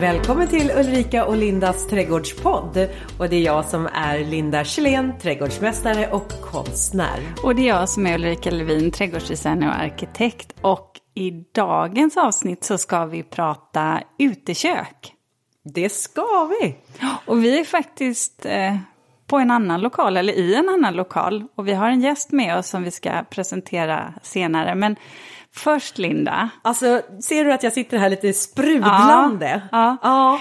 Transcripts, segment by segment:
Välkommen till Ulrika och Lindas trädgårdspodd. Och det är jag som är Linda Kjellén, trädgårdsmästare och konstnär. Och det är jag som är Ulrika Levin, trädgårdsdesigner och arkitekt. Och i dagens avsnitt så ska vi prata utekök. Det ska vi! Och vi är faktiskt eh, på en annan lokal, eller i en annan lokal. Och vi har en gäst med oss som vi ska presentera senare. Men först Linda. Alltså, ser du att jag sitter här lite sprudlande? Ja. ja.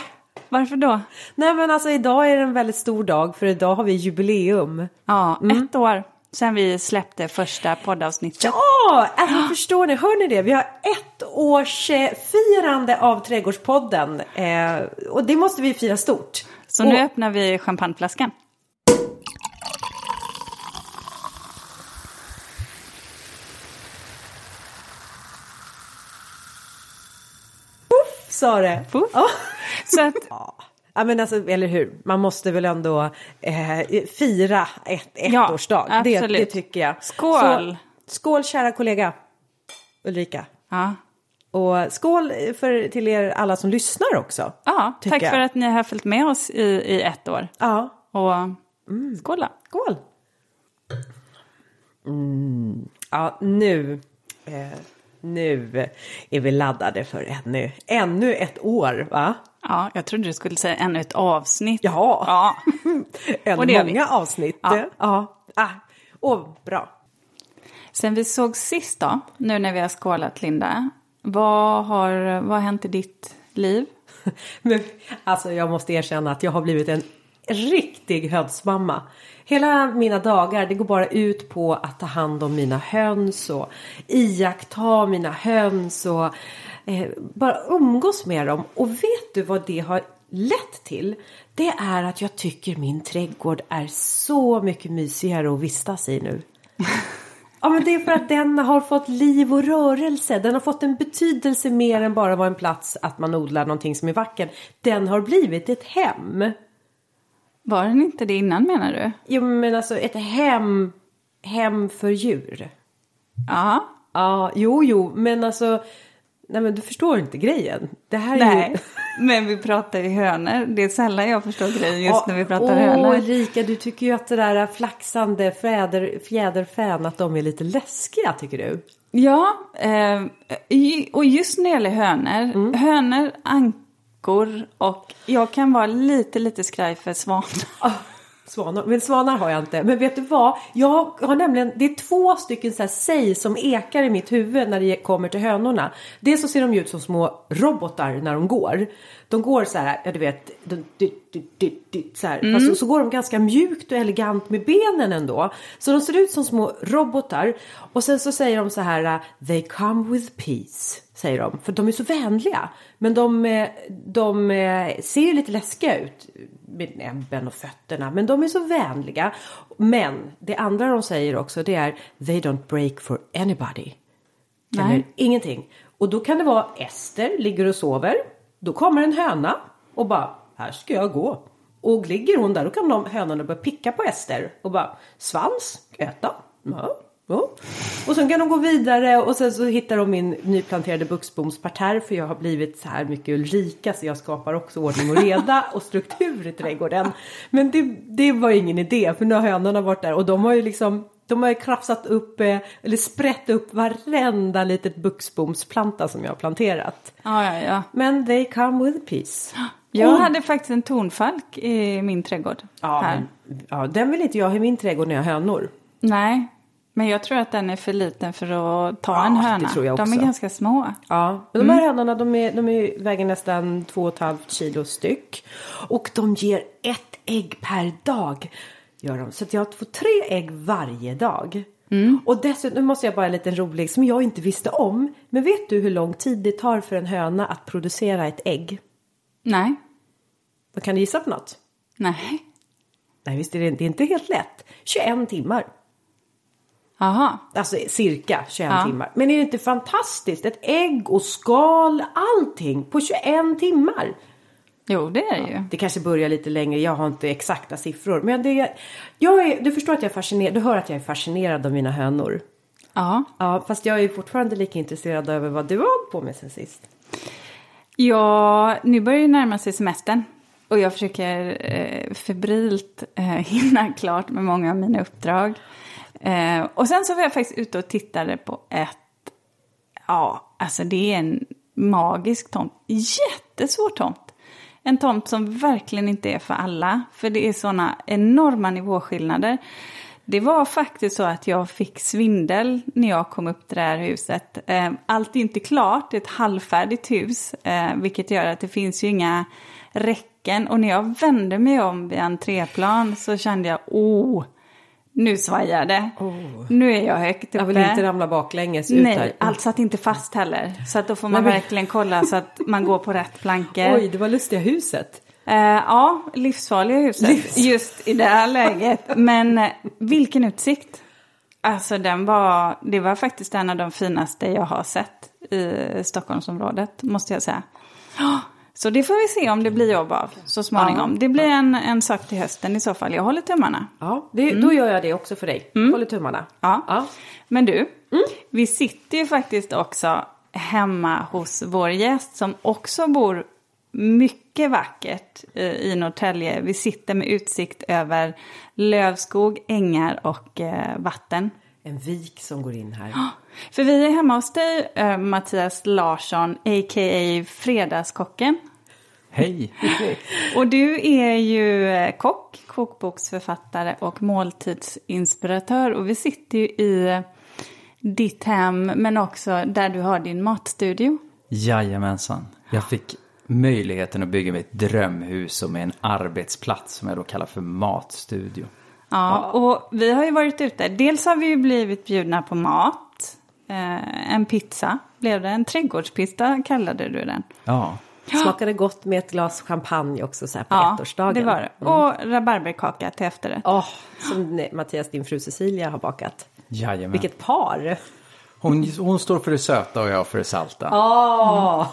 Varför då? Nej men alltså idag är det en väldigt stor dag för idag har vi jubileum. Ja, ett år sedan vi släppte första poddavsnittet. Ja, alltså, förstår ni, hör ni det? Vi har ett års eh, firande av Trädgårdspodden. Eh, och det måste vi fira stort. Så nu Och- öppnar vi champagneflaskan. Sa det. Ja. Så att, Ja men alltså, eller hur, man måste väl ändå eh, fira ett Ja, ettårsdag. det, absolut. det tycker jag. Skål! Så, skål kära kollega Ulrika. ja. Och skål för, till er alla som lyssnar också. Ja, tack jag. för att ni har följt med oss i, i ett år. Ja, Och skål då. skål. Mm. Ja, nu, eh, nu är vi laddade för ännu, ännu ett år va? Ja, jag trodde du skulle säga ännu ett avsnitt. Ja. Ja, Än gör vi. många avsnitt. Ja. ja. Ah. Åh, bra. Sen vi såg sist då, nu när vi har skålat Linda. Vad har, vad har hänt i ditt liv? Men, alltså jag måste erkänna att jag har blivit en riktig hönsmamma. Hela mina dagar det går bara ut på att ta hand om mina höns och iaktta mina höns och eh, bara umgås med dem. Och vet du vad det har lett till? Det är att jag tycker min trädgård är så mycket mysigare att vistas i nu. Ja men det är för att den har fått liv och rörelse. Den har fått en betydelse mer än bara vara en plats att man odlar någonting som är vackert. Den har blivit ett hem. Var den inte det innan menar du? Jo men alltså ett hem, hem för djur. Ja, Ja, jo jo men alltså. Nej men du förstår inte grejen. Det här är nej. ju... Men vi pratar ju hönor. Det är sällan jag förstår grejen just när vi pratar Åh, hönor. Ulrika, du tycker ju att det där flaxande fjäder, fjäderfän, att de är lite läskiga tycker du? Ja, eh, och just när det gäller hönor. Mm. Hönor, ankor och jag kan vara lite, lite skraj för svanar. Svanar, men svanar har jag inte. Men vet du vad? Jag har nämligen, det är två stycken så här säg som ekar i mitt huvud när det kommer till hönorna. Dels så ser de ut som små robotar när de går. De går så här, ja du vet, så här. Fast så, går de ganska mjukt och elegant med benen ändå. Så de ser ut som små robotar. Och sen så säger de så här, they come with peace. Säger de, för de är så vänliga. Men de, eh, de eh, ser ju lite läskiga ut med näbben och fötterna. Men de är så vänliga. Men det andra de säger också det är they don't break for anybody. Nej. Eller ingenting. Och då kan det vara Ester ligger och sover. Då kommer en höna och bara här ska jag gå. Och ligger hon där då kan de hönorna börja picka på Ester och bara svans, äta. Ja, ja. Och sen kan de gå vidare och sen så hittar de min nyplanterade buxbomsparterre för jag har blivit så här mycket Ulrika så jag skapar också ordning och reda och struktur i trädgården. Men det, det var ingen idé för nu har hönorna varit där och de har ju liksom de har ju krafsat upp eh, eller sprätt upp varenda litet buxbomsplanta som jag har planterat. Ja, ja, ja. Men they come with peace. Jag Och- hade faktiskt en tonfalk i min trädgård. Ja, men, ja, den vill inte jag ha i min trädgård när jag har hönor. Nej, men jag tror att den är för liten för att ta Ja, en det höna. tror jag De är också. ganska små. Ja, men de här hönorna de, är, de är, väger nästan 2,5 kilo styck. Och de ger ett ägg per dag. Gör de. Så jag får tre ägg varje dag. Och dessutom, nu måste jag bara en liten rolig som jag inte visste om. Men vet du hur lång tid det tar för en höna att producera ett ägg? Nej, Vad kan du gissa på något? nej. Nej, visst är det, det är inte helt lätt. 21 timmar. Jaha. Alltså cirka 21 Ja. timmar. Men är det inte fantastiskt? Ett ägg och skal, allting på 21 timmar. Jo, det är det ju. Det kanske börjar lite längre, jag har inte exakta siffror. Men det, jag är, du förstår att jag är fascinerad, du hör att jag är fascinerad av mina hönor. Ja. Ja, fast jag är fortfarande lika intresserad över vad du har på med sen sist. Ja, nu börjar det närma sig semestern. Och jag försöker eh, febrilt eh, hinna klart med många av mina uppdrag. Eh, och sen så var jag faktiskt ute och tittade på ett, ja, alltså det är en magisk tomt. Jättesvår tomt. En tomt som verkligen inte är för alla. För det är sådana enorma nivåskillnader. Det var faktiskt så att jag fick svindel när jag kom upp till det här huset. Eh, allt är inte klart, det är ett halvfärdigt hus. Eh, vilket gör att det finns ju inga räcken. Och när jag vände mig om vid entréplan så kände jag, oh, nu svajar det. Oh. Nu är jag högt uppe. Jag vill inte ramla baklänges ut Nej, där. allt satt inte fast heller. Så att då får man verkligen kolla så att man går på rätt plankor. Oj, det var lustiga huset. Uh, ja, livsfarliga huset. Livs just i det här läget. Men uh, vilken utsikt. Alltså den var, det var faktiskt en av de finaste jag har sett i Stockholmsområdet, måste jag säga. Oh, så det får vi se om det blir jobb av så småningom. Ja. Det blir en, en sak till hösten i så fall. Jag håller tummarna. Ja, det, mm. då gör jag det också för dig. Mm. Håller tummarna. Ja. ja. Men du, mm. vi sitter ju faktiskt också hemma hos vår gäst som också bor mycket vackert eh, i Norrtälje. Vi sitter med utsikt över lövskog, ängar och eh, vatten. En vik som går in här. För vi är hemma hos dig, eh, Mattias Larsson, a.k.a. Fredagskocken. Hej! och du är ju kock, kokboksförfattare och måltidsinspiratör. Och vi sitter ju i ditt hem, men också där du har din matstudio. Jajamensan. Jag fick möjligheten att bygga mig ett drömhus och med en arbetsplats som jag då kallar för matstudio. Ja, och vi har ju varit ute. Dels har vi ju blivit bjudna på mat. Eh, en pizza blev det. En trädgårdspizza kallade du den. Ja. Smakade gott med ett glas champagne också så här på ja, ettårsdagen. det var det. Mm. Och rabarberkaka till efterrätt. Oh, som Mattias, din fru Cecilia, har bakat. Jajamän. Vilket par! Hon, hon står för det söta och jag för det salta. Oh.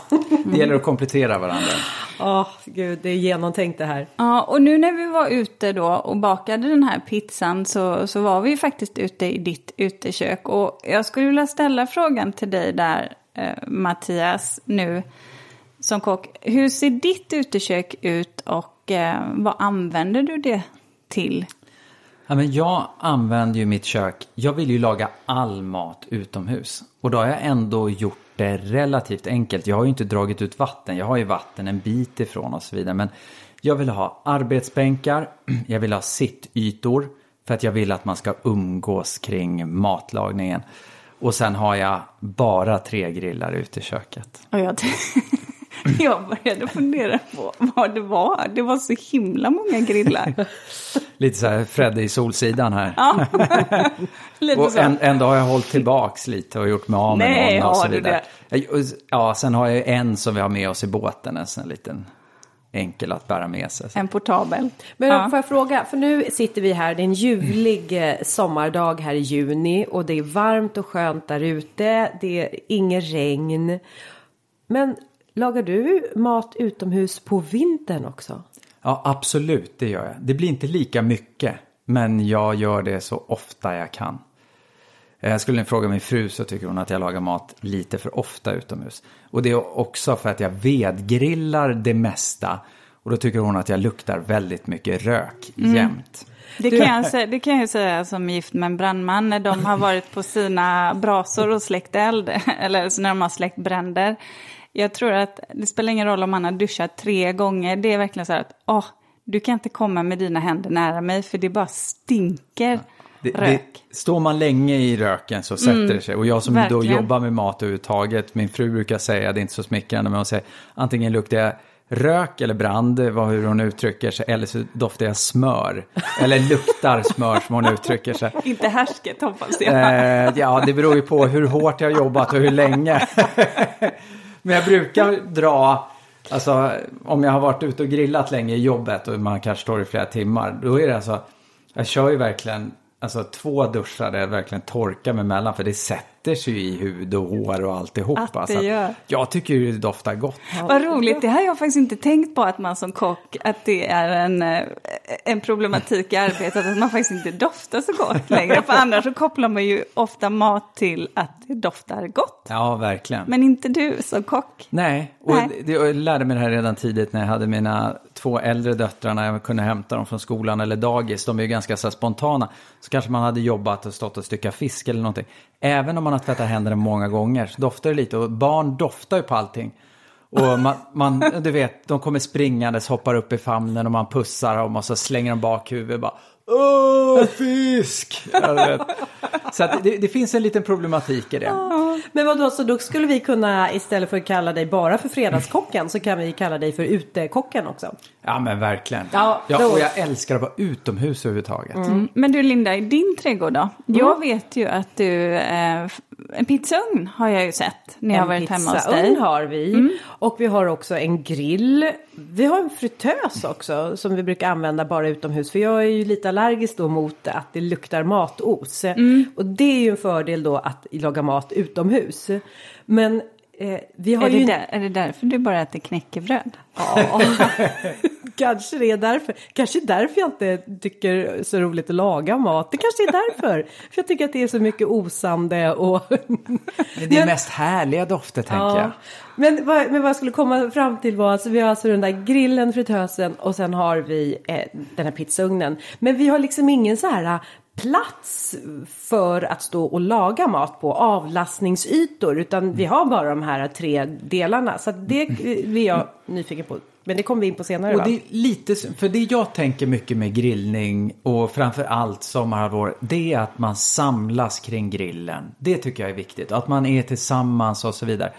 Det gäller att komplettera varandra. Ja, oh, gud, det är genomtänkt det här. Ja, och nu när vi var ute då och bakade den här pizzan så, så var vi faktiskt ute i ditt utekök. Och jag skulle vilja ställa frågan till dig där, eh, Mattias, nu som kock. Hur ser ditt utekök ut och eh, vad använder du det till? Ja, men jag använder ju mitt kök, jag vill ju laga all mat utomhus. Och då har jag ändå gjort det relativt enkelt. Jag har ju inte dragit ut vatten, jag har ju vatten en bit ifrån och så vidare. Men jag vill ha arbetsbänkar, jag vill ha sittytor. För att jag vill att man ska umgås kring matlagningen. Och sen har jag bara tre grillar ute i köket. Och jag, jag började fundera på vad det var. Det var så himla många grillar. Lite så här Fredde i Solsidan här. Ja, lite och. En, ändå har jag hållit tillbaks lite och gjort mig av med Nej, någon och så vidare. Ja, sen har jag en som vi har med oss i båten, en sån liten enkel att bära med sig. En portabel. Men ja. får jag fråga, för nu sitter vi här, det är en ljuvlig eh, sommardag här i juni och det är varmt och skönt där ute, det är inget regn. Men Lagar du mat utomhus på vintern också? Ja, absolut, det gör jag. Det blir inte lika mycket, men jag gör det så ofta jag kan. Jag eh, skulle fråga min fru så tycker hon att jag lagar mat lite för ofta utomhus. Och det är också för att jag vedgrillar det mesta. Och då tycker hon att jag luktar väldigt mycket rök mm. jämt. Det kan, jag säga, det kan jag säga som gift med en brandman när de har varit på sina brasor och släckt eld. Eller när de har släckt bränder. Jag tror att det spelar ingen roll om man har duschat tre gånger. Det är verkligen så här att åh, du kan inte komma med dina händer nära mig för det bara stinker. Ja. Det, rök. Det, står man länge i röken så sätter mm, det sig. Och jag som verkligen. då jobbar med mat överhuvudtaget, min fru brukar säga, det är inte så smickrande, men hon säger antingen luktar jag rök eller brand, vad hur hon uttrycker sig, eller så doftar jag smör. Eller luktar smör som hon uttrycker sig. Inte härsket hoppas jag. Eh, ja, det beror ju på hur hårt jag har jobbat och hur länge. Men jag brukar dra, alltså om jag har varit ute och grillat länge i jobbet och man kanske står i flera timmar. Då är det alltså, jag kör ju verkligen alltså två duschar där jag verkligen torkar mig emellan för det sätter sätter sig i hud och hår och alltihopa. Att det gör. Jag tycker det doftar gott. Vad roligt, det har jag faktiskt inte tänkt på att man som kock, att det är en, eh, en problematik i arbetet, att man faktiskt inte doftar så gott längre. För annars så kopplar man ju ofta mat till att det doftar gott. Ja, verkligen. Men inte du som kock. Nej, och Nej. Det, jag lärde mig det här redan tidigt när jag hade mina två äldre döttrar när jag kunde hämta dem från skolan eller dagis. De är ju ganska så spontana. Så kanske man hade jobbat och stått och styckat fisk eller någonting. Även om man har tvättat händerna många gånger så doftar det lite och barn doftar ju på allting. Och man, man, du vet, de kommer springandes, hoppar upp i famnen och man pussar dem och så slänger de bak huvudet bara Åh, fisk! Ja. Så att det, det finns en liten problematik i det. Men vadå, så då skulle vi kunna istället för att kalla dig bara för fredagskocken så kan vi kalla dig för utekocken också. Ja men verkligen. Ja, Ja, och jag älskar att vara utomhus överhuvudtaget. Mm. Men du Linda, i din trädgård då? Jag vet ju att du, eh, en pizzaugn har jag ju sett när jag har varit hemma hos dig. pizzaugn har vi. Och vi har också en grill. Vi har en fritös också som vi brukar använda bara utomhus. För jag är ju lite allergisk då mot att det luktar matos. Och det är ju en fördel då att laga mat utomhus. Men eh, vi har Är ju... det, där, är det därför du bara äter knäckebröd? Ja, kanske det är därför. Kanske därför jag inte tycker så roligt att laga mat. Det kanske är därför. För jag tycker att det är så mycket osande och... Det är mest härliga dofter tänker jag. Men vad, men vad jag skulle komma fram till var alltså vi har alltså den där grillen, fritösen och sen har vi eh, den här pizzaugnen. Men vi har liksom ingen så här plats för att stå och laga mat på, avlastningsytor, utan vi har bara de här tre delarna. Så det blir jag nyfiken på. Men det kommer vi in på senare Och det är lite, för det jag tänker mycket med grillning och framför allt sommarhalvår, det är att man samlas kring grillen. Det tycker jag är viktigt. Att man är tillsammans och så vidare.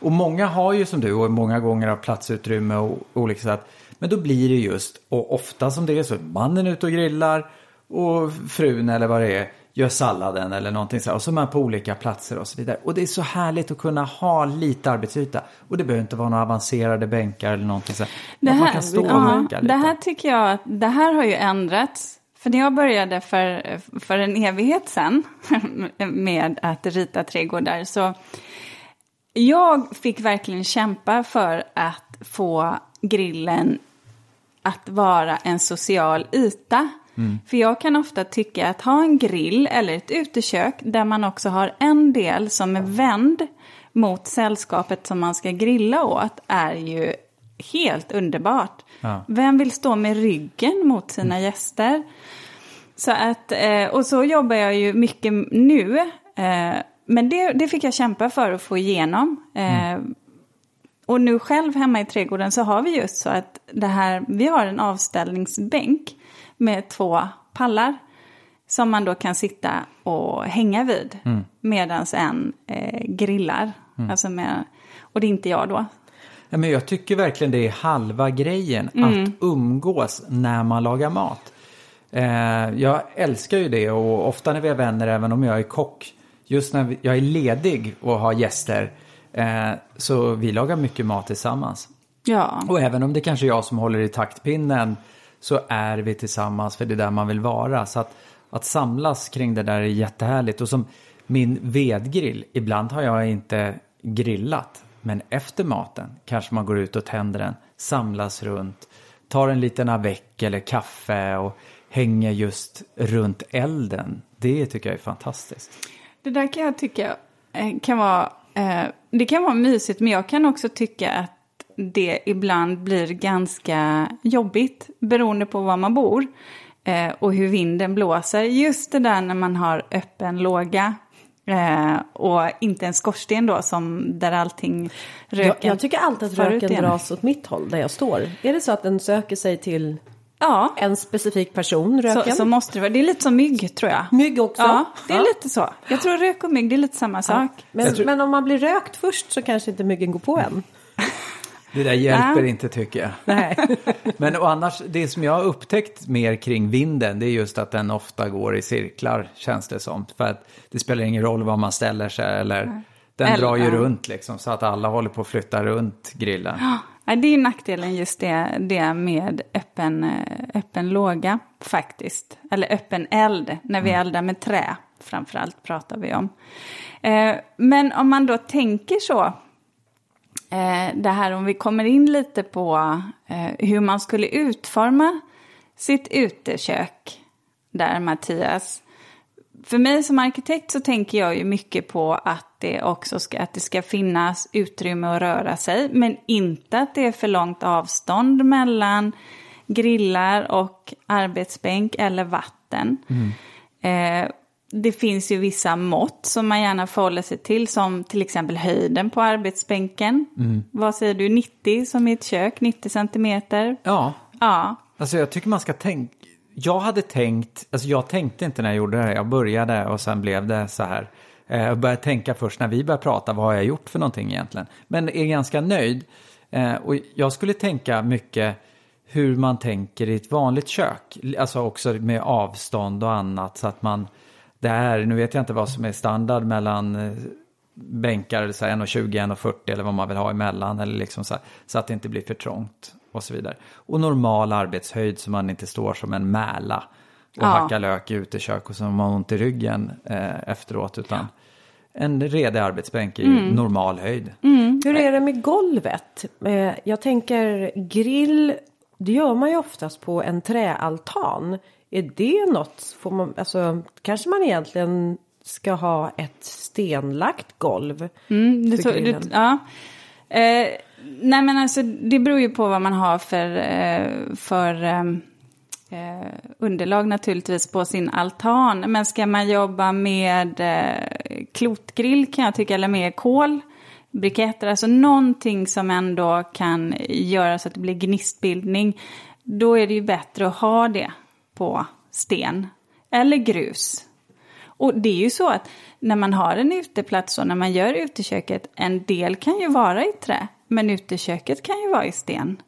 Och många har ju som du och många gånger har platsutrymme och olika sätt. Men då blir det just, och ofta som det är så, mannen är ute och grillar och frun eller vad det är gör salladen eller någonting så här. Och så är man på olika platser och så vidare. Och det är så härligt att kunna ha lite arbetsyta. Och det behöver inte vara några avancerade bänkar eller någonting så här. Det Att man här, kan stå och lite. det här tycker jag att det här har ju ändrats. För när jag började för, för en evighet sedan med att rita trädgårdar så jag fick verkligen kämpa för att få grillen att vara en social yta. För jag kan ofta tycka att ha en grill eller ett utekök där man också har en del som är vänd mot sällskapet som man ska grilla åt är ju helt underbart. Ja. Vem vill stå med ryggen mot sina gäster? Så att, eh, och så jobbar jag ju mycket nu. Eh, men det, det fick jag kämpa för att få igenom. Eh, och nu själv hemma i trädgården så har vi just så att det här, vi har en avställningsbänk med två pallar. Som man då kan sitta och hänga vid medan en eh, grillar. Alltså med, och det är inte jag då. Ja, men jag tycker verkligen det är halva grejen Mm. att umgås när man lagar mat. Eh, jag älskar ju det och ofta när vi har vänner, även om jag är kock, just när jag är ledig och har gäster, eh, så vi lagar mycket mat tillsammans. Ja. Och även om det kanske är jag som håller i taktpinnen så är vi tillsammans för det är där man vill vara. Så att, att samlas kring det där är jättehärligt. Och som min vedgrill, ibland har jag inte grillat. Men efter maten kanske man går ut och tänder den, samlas runt, tar en liten avec eller kaffe och hänger just runt elden. Det tycker jag är fantastiskt. Det där kan jag tycka eh, kan vara, eh, det kan vara mysigt, men jag kan också tycka att det ibland blir ganska jobbigt beroende på var man bor eh, och hur vinden blåser. Just det där när man har öppen låga eh, och inte en skorsten då som där allting röken Jag, jag tycker alltid att röken igen. dras åt mitt håll där jag står. Är det så att den söker sig till Ja, en specifik person, röken? så, så måste det vara. Det är lite som mygg tror jag. Mygg också? Ja, det är Ja. lite så. Jag tror rök och mygg, det är lite samma sak. Men, tror- men om man blir rökt först så kanske inte myggen går på en. Det där hjälper Nej. inte tycker jag. Nej. Men och annars, det som jag har upptäckt mer kring vinden, det är just att den ofta går i cirklar, känns det som. För att det spelar ingen roll var man ställer sig eller den Eller- drar ju ja. runt liksom, så att alla håller på att flytta runt grillen. Ja, det är nackdelen just det, det med öppen, eh, öppen låga faktiskt. Eller öppen eld när vi eldar med trä. framförallt pratar vi om. Eh, men om man då tänker så, det här om vi kommer in lite på eh, hur man skulle utforma sitt utekök där Mattias. För mig som arkitekt så tänker jag ju mycket på att det också ska, att det ska finnas utrymme att röra sig, men inte att det är för långt avstånd mellan grillar och arbetsbänk eller vatten. Eh, det finns ju vissa mått som man gärna förhåller sig till, som till exempel höjden på arbetsbänken. Vad säger du, 90 som i ett kök, 90 centimeter? Ja, Ja, alltså jag tycker man ska tänka. Jag hade tänkt, alltså jag tänkte inte när jag gjorde det här. Jag började och sen blev det så här. Eh, Jag började tänka först när vi började prata, vad har jag gjort för någonting egentligen? Men är ganska nöjd. Eh, Och jag skulle tänka mycket hur man tänker i ett vanligt kök. Alltså också med avstånd och annat så att man, det här, nu vet jag inte vad som är standard mellan eh, bänkar, så här 1,20, 1,40 eller vad man vill ha emellan. Eller liksom så, här, så att det inte blir för trångt och så vidare. Och normal arbetshöjd så man inte står som en mäla och Ja. hackar lök i utekök och så har man ont i ryggen eh, efteråt. Utan en redig arbetsbänk i normal höjd. Hur är det med golvet? Eh, jag tänker grill, det gör man ju oftast på en träaltan. Är det något, får man, alltså kanske man egentligen ska ha ett stenlagt golv? Mm, det, för det, ja. Eh, nej men alltså det beror ju på vad man har för, eh, för eh, eh, underlag naturligtvis på sin altan. Men ska man jobba med eh, klotgrill kan jag tycka, eller med kol, briketter, alltså någonting som ändå kan göra så att det blir gnistbildning. Då är det ju bättre att ha det på sten eller grus. Och det är ju så att när man har en uteplats och när man gör uteköket, en del kan ju vara i trä, men uteköket kan ju vara i sten.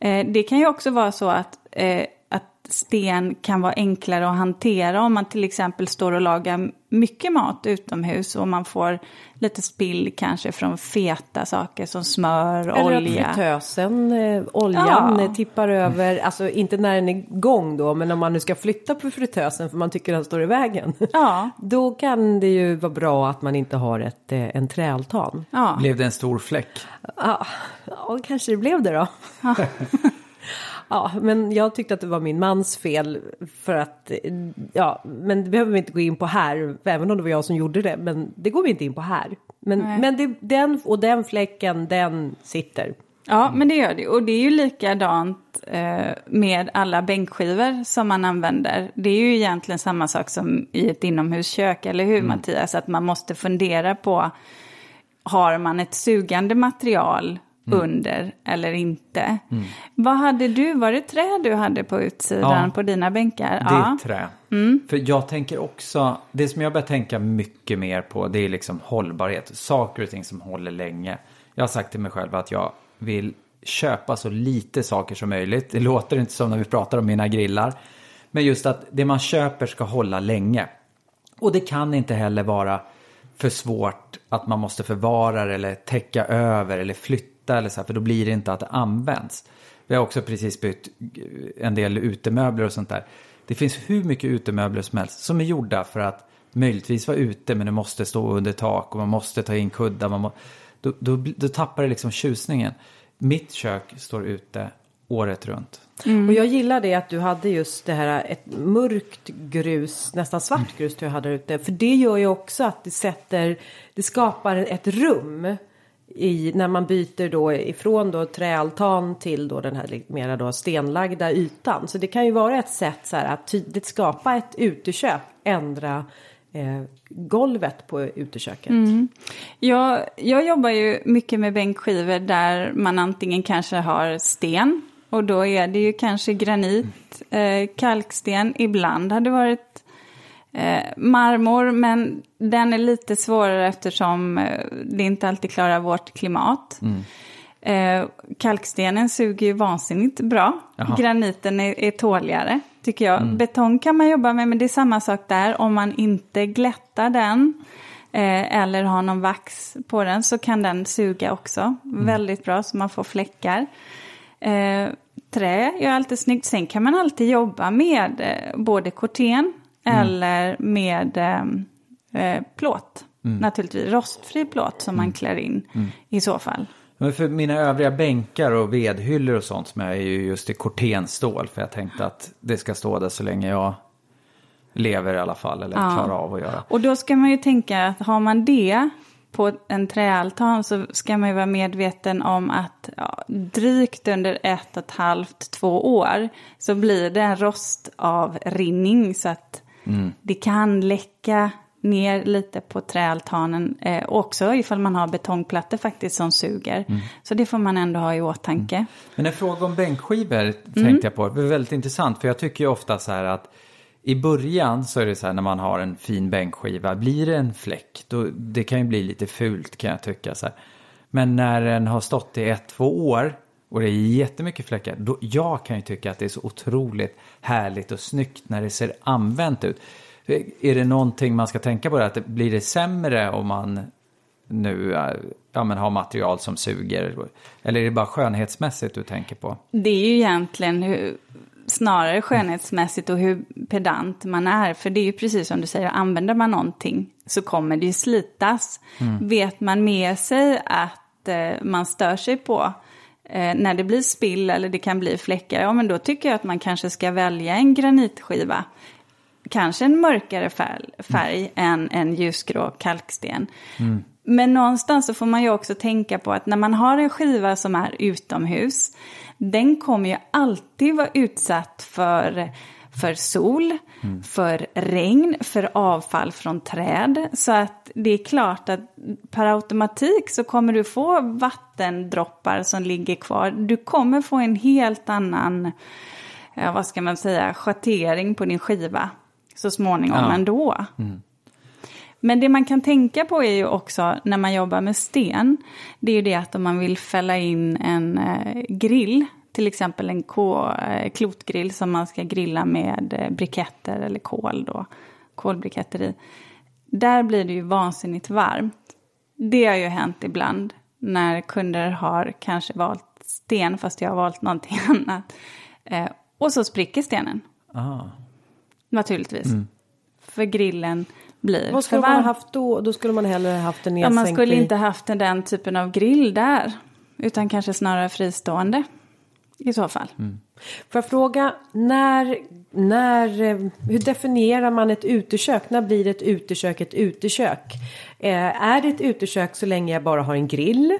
Eh, det kan ju också vara så att, eh, att sten kan vara enklare att hantera om man till exempel står och lagar mycket mat utomhus och man får lite spill kanske från feta saker som smör, Eller att olja. fritösen, eh, oljan Ja. eh, tippar över, alltså inte när den är igång då, men om man nu ska flytta på fritösen för man tycker den står i vägen. Ja. Då kan det ju vara bra att man inte har ett, eh, en träaltan. Ja. Blev det en stor fläck? Ja, ja, kanske det blev det då. Ja, men jag tyckte att det var min mans fel för att, ja, men det behöver vi inte gå in på här, även om det var jag som gjorde det, men det går vi inte in på här. Men, Nej. men det, den och den fläcken, den sitter. Ja, men det gör det. Och det är ju likadant eh, med alla bänkskivor som man använder. Det är ju egentligen samma sak som i ett inomhuskök, eller hur Mattias? Att man måste fundera på, har man ett sugande material under eller inte? Vad hade du? Var det trä du hade på utsidan Ja. på dina bänkar? Det är trä. För jag tänker också, det som jag börjar tänka mycket mer på det är liksom hållbarhet. Saker och ting som håller länge. Jag har sagt till mig själv att jag vill köpa så lite saker som möjligt. Det låter inte som när vi pratar om mina grillar. Men just att det man köper ska hålla länge. Och det kan inte heller vara för svårt att man måste förvara det eller täcka över eller flytta eller så här, för då blir det inte att det används. Vi har också precis bytt en del utemöbler och sånt där. Det finns hur mycket utemöbler som helst som är gjorda för att möjligtvis vara ute men det måste stå under tak och man måste ta in kuddar. Man må, då, då, då tappar det liksom tjusningen. Mitt kök står ute året runt. Och jag gillar det att du hade just det här ett mörkt grus, nästan svart grus du hade ute. För det gör ju också att det sätter, det skapar ett rum i, när man byter då ifrån då träaltan till då den här mera då stenlagda ytan. Så det kan ju vara ett sätt så här att tydligt skapa ett uteköp ändra eh, golvet på uteköket. Mm. Jag, jag jobbar ju mycket med bänkskivor där man antingen kanske har sten och då är det ju kanske granit, eh, kalksten, ibland har det varit marmor men den är lite svårare eftersom eh, det inte alltid klarar vårt klimat. Eh, kalkstenen suger ju vansinnigt bra. Jaha. Graniten är, är tåligare, tycker jag. Betong kan man jobba med, men det är samma sak där. Om man inte glättar den eh, eller har någon vax på den så kan den suga också. Väldigt bra, så man får fläckar. Eh, trä är alltid snyggt. Sen kan man alltid jobba med eh, både korten eller med eh, eh, plåt. Naturligtvis rostfri plåt som man klär in i så fall. Men för mina övriga bänkar och vedhyllor och sånt som jag är ju just i kortenstål. För jag tänkte att det ska stå där så länge jag lever i alla fall. Eller Ja. klarar av att göra. Och då ska man ju tänka att har man det på en träaltan så ska man ju vara medveten om att ja, drygt under ett och ett halvt, två år så blir det en rostavrinning så att det kan läcka ner lite på träaltanen. Eh, också ifall man har betongplattor faktiskt som suger. Så det får man ändå ha i åtanke. Men en fråga om bänkskivor tänkte jag på. Det är väldigt intressant för jag tycker ju ofta så här att i början så är det så här när man har en fin bänkskiva, blir det en fläck, då, det kan ju bli lite fult kan jag tycka. Så här. Men när den har stått i ett, två år och det är jättemycket fläckar, då, jag kan ju tycka att det är så otroligt härligt och snyggt när det ser använt ut. Är det någonting man ska tänka på det, att det, blir det sämre om man nu eh, ja, men har material som suger? Eller är det bara skönhetsmässigt du tänker på? Det är ju egentligen hur, snarare skönhetsmässigt och hur pedant man är. För det är ju precis som du säger, använder man någonting så kommer det ju slitas. Vet man med sig att eh, man stör sig på eh, när det blir spill eller det kan bli fläckar, ja men då tycker jag att man kanske ska välja en granitskiva. Kanske en mörkare färg, färg än en ljusgrå kalksten. Men någonstans så får man ju också tänka på att när man har en skiva som är utomhus, den kommer ju alltid vara utsatt för, för sol, för regn, för avfall från träd. Så att det är klart att per automatik så kommer du få vattendroppar som ligger kvar. Du kommer få en helt annan, ja, vad ska man säga, schattering på din skiva så småningom Ja. ändå. Men det man kan tänka på är ju också när man jobbar med sten, det är ju det att om man vill fälla in en eh, grill, till exempel en ko, eh, klotgrill som man ska grilla med eh, briketter eller kol då, kolbriketter i. Där blir det ju vansinnigt varmt. Det har ju hänt ibland när kunder har kanske valt sten fast jag har valt någonting annat. Eh, och så spricker stenen. Ah. Naturligtvis. För grillen blir Vad för skulle man ha haft då? Då skulle man hellre haft en Ja, nedsänkt man skulle i- inte haft den typen av grill där. Utan kanske snarare fristående. I så fall. Får jag fråga, när, när, eh, hur definierar man ett utekök? När blir ett utekök ett utekök? Eh, är det ett utekök så länge jag bara har en grill?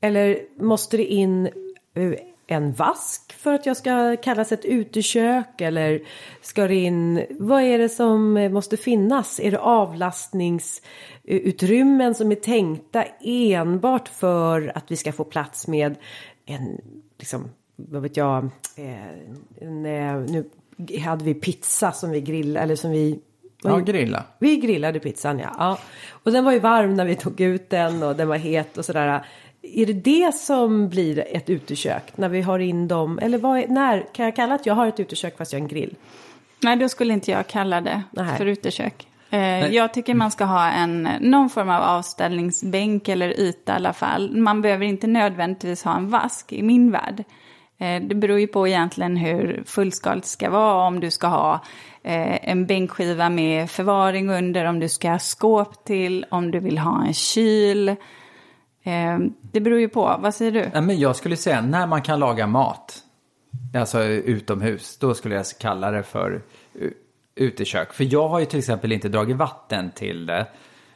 Eller måste det in eh, en vask för att jag ska kallas ett utekök? Eller ska det in, vad är det som eh, måste finnas? Är det avlastningsutrymmen som är tänkta enbart för att vi ska få plats med en, liksom, vad vet jag, eh, en, eh, nu hade vi pizza som vi grillade, eller som vi Ja, grilla. vi grillade pizzan ja. ja. Och den var ju varm när vi tog ut den och den var het och sådär. Är det det som blir ett utekök? När vi har in dem? Eller vad är, när kan jag kalla att jag har ett utekök fast jag har en grill? Nej, då skulle inte jag kalla det Nej. för utekök. Eh, jag tycker man ska ha en, någon form av avställningsbänk eller yta i alla fall. Man behöver inte nödvändigtvis ha en vask i min värld. Eh, det beror ju på egentligen hur fullskaligt det ska vara. Om du ska ha eh, en bänkskiva med förvaring under, om du ska ha skåp till, om du vill ha en kyl. Det beror ju på. Vad säger du? Men jag skulle säga när man kan laga mat, alltså utomhus, då skulle jag kalla det för utekök. För jag har ju till exempel inte dragit vatten till det.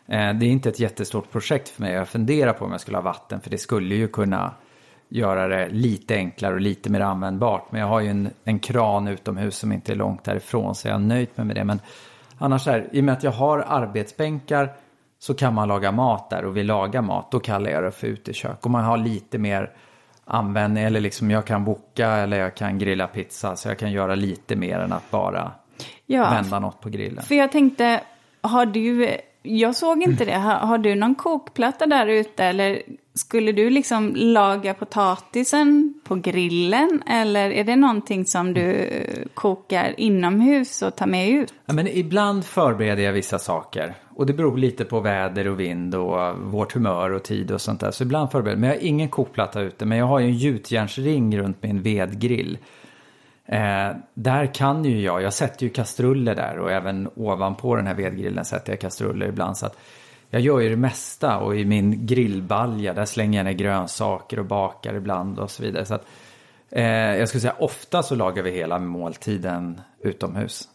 Eh, det är inte ett jättestort projekt för mig. Jag funderar på om jag skulle ha vatten, för det skulle ju kunna göra det lite enklare och lite mer användbart. Men jag har ju en, en kran utomhus som inte är långt därifrån, så jag har nöjt mig med det. Men annars är i och med att jag har arbetsbänkar så kan man laga mat där och vi lagar mat, då kallar jag det för utekök. Och man har lite mer användning, eller liksom jag kan boka eller jag kan grilla pizza, så jag kan göra lite mer än att bara Ja, vända något på grillen. För jag tänkte, har du, jag såg inte det, har, har du någon kokplatta där ute eller skulle du liksom laga potatisen på grillen eller är det någonting som du kokar inomhus och tar med ut? Ja, men ibland förbereder jag vissa saker. Och det beror lite på väder och vind och vårt humör och tid och sånt där. Så ibland förbereder jag. Men jag har ingen kokplatta ute. Men jag har ju en gjutjärnsring runt min vedgrill. Eh, där kan ju jag, jag sätter ju kastruller där och även ovanpå den här vedgrillen sätter jag kastruller ibland. Så att jag gör ju det mesta och i min grillbalja där slänger jag ner grönsaker och bakar ibland och så vidare. Så att, eh, jag skulle säga ofta så lagar vi hela måltiden utomhus.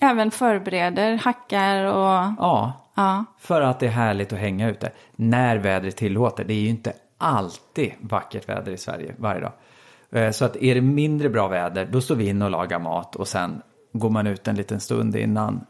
Även förbereder, hackar och... Ja, Ja. för att det är härligt att hänga ute. När vädret tillåter. Det är ju inte alltid vackert väder i Sverige varje dag. Eh, Så att är det mindre bra väder, då står vi in och lagar mat och sen går man ut en liten stund innan.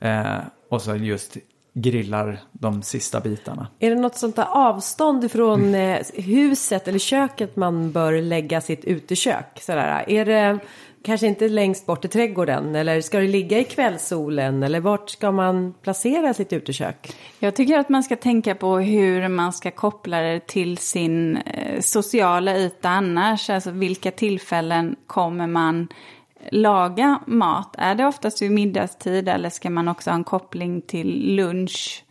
Eh, och så just grillar de sista bitarna. Är det något sånt där avstånd ifrån eh, huset eller köket man bör lägga sitt utekök? Sådär. Är det kanske inte längst bort i trädgården eller ska det ligga i kvällssolen eller vart ska man placera sitt utekök? Jag tycker att man ska tänka på hur man ska koppla det till sin eh, sociala yta annars. Alltså vilka tillfällen kommer man laga mat? Är det oftast vid middagstid eller ska man också ha en koppling till lunch?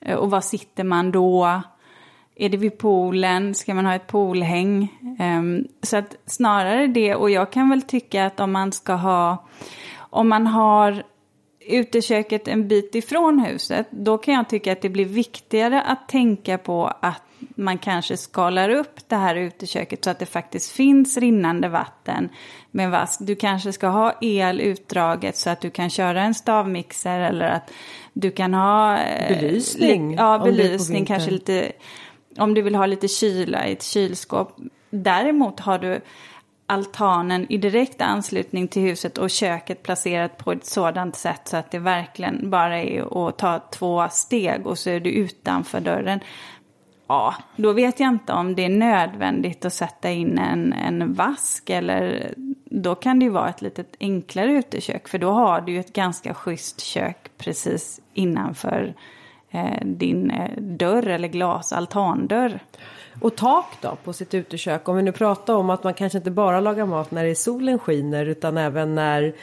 Eh, och var sitter man då? Är det vid poolen? Ska man ha ett poolhäng? Ehm, så att snarare det, och jag kan väl tycka att om man ska ha, om man har uteköket en bit ifrån huset, då kan jag tycka att det blir viktigare att tänka på att man kanske skalar upp det här uteköket så att det faktiskt finns rinnande vatten med vask. Du kanske ska ha el utdraget så att du kan köra en stavmixer eller att du kan ha... eh, Belysning, Ja, belysning, kanske lite... Om du vill ha lite kyla i ett kylskåp. Däremot har du altanen i direkt anslutning till huset och köket placerat på ett sådant sätt så att det verkligen bara är att ta två steg och så är du utanför dörren. Ja, då vet jag inte om det är nödvändigt att sätta in en, en vask eller då kan det ju vara ett lite enklare utekök för då har du ju ett ganska schysst kök precis innanför eh, Eh, din eh, dörr eller glas altandörr. Och tak då på sitt utekök? Om vi nu pratar om att man kanske inte bara lagar mat när det är solen skiner utan även när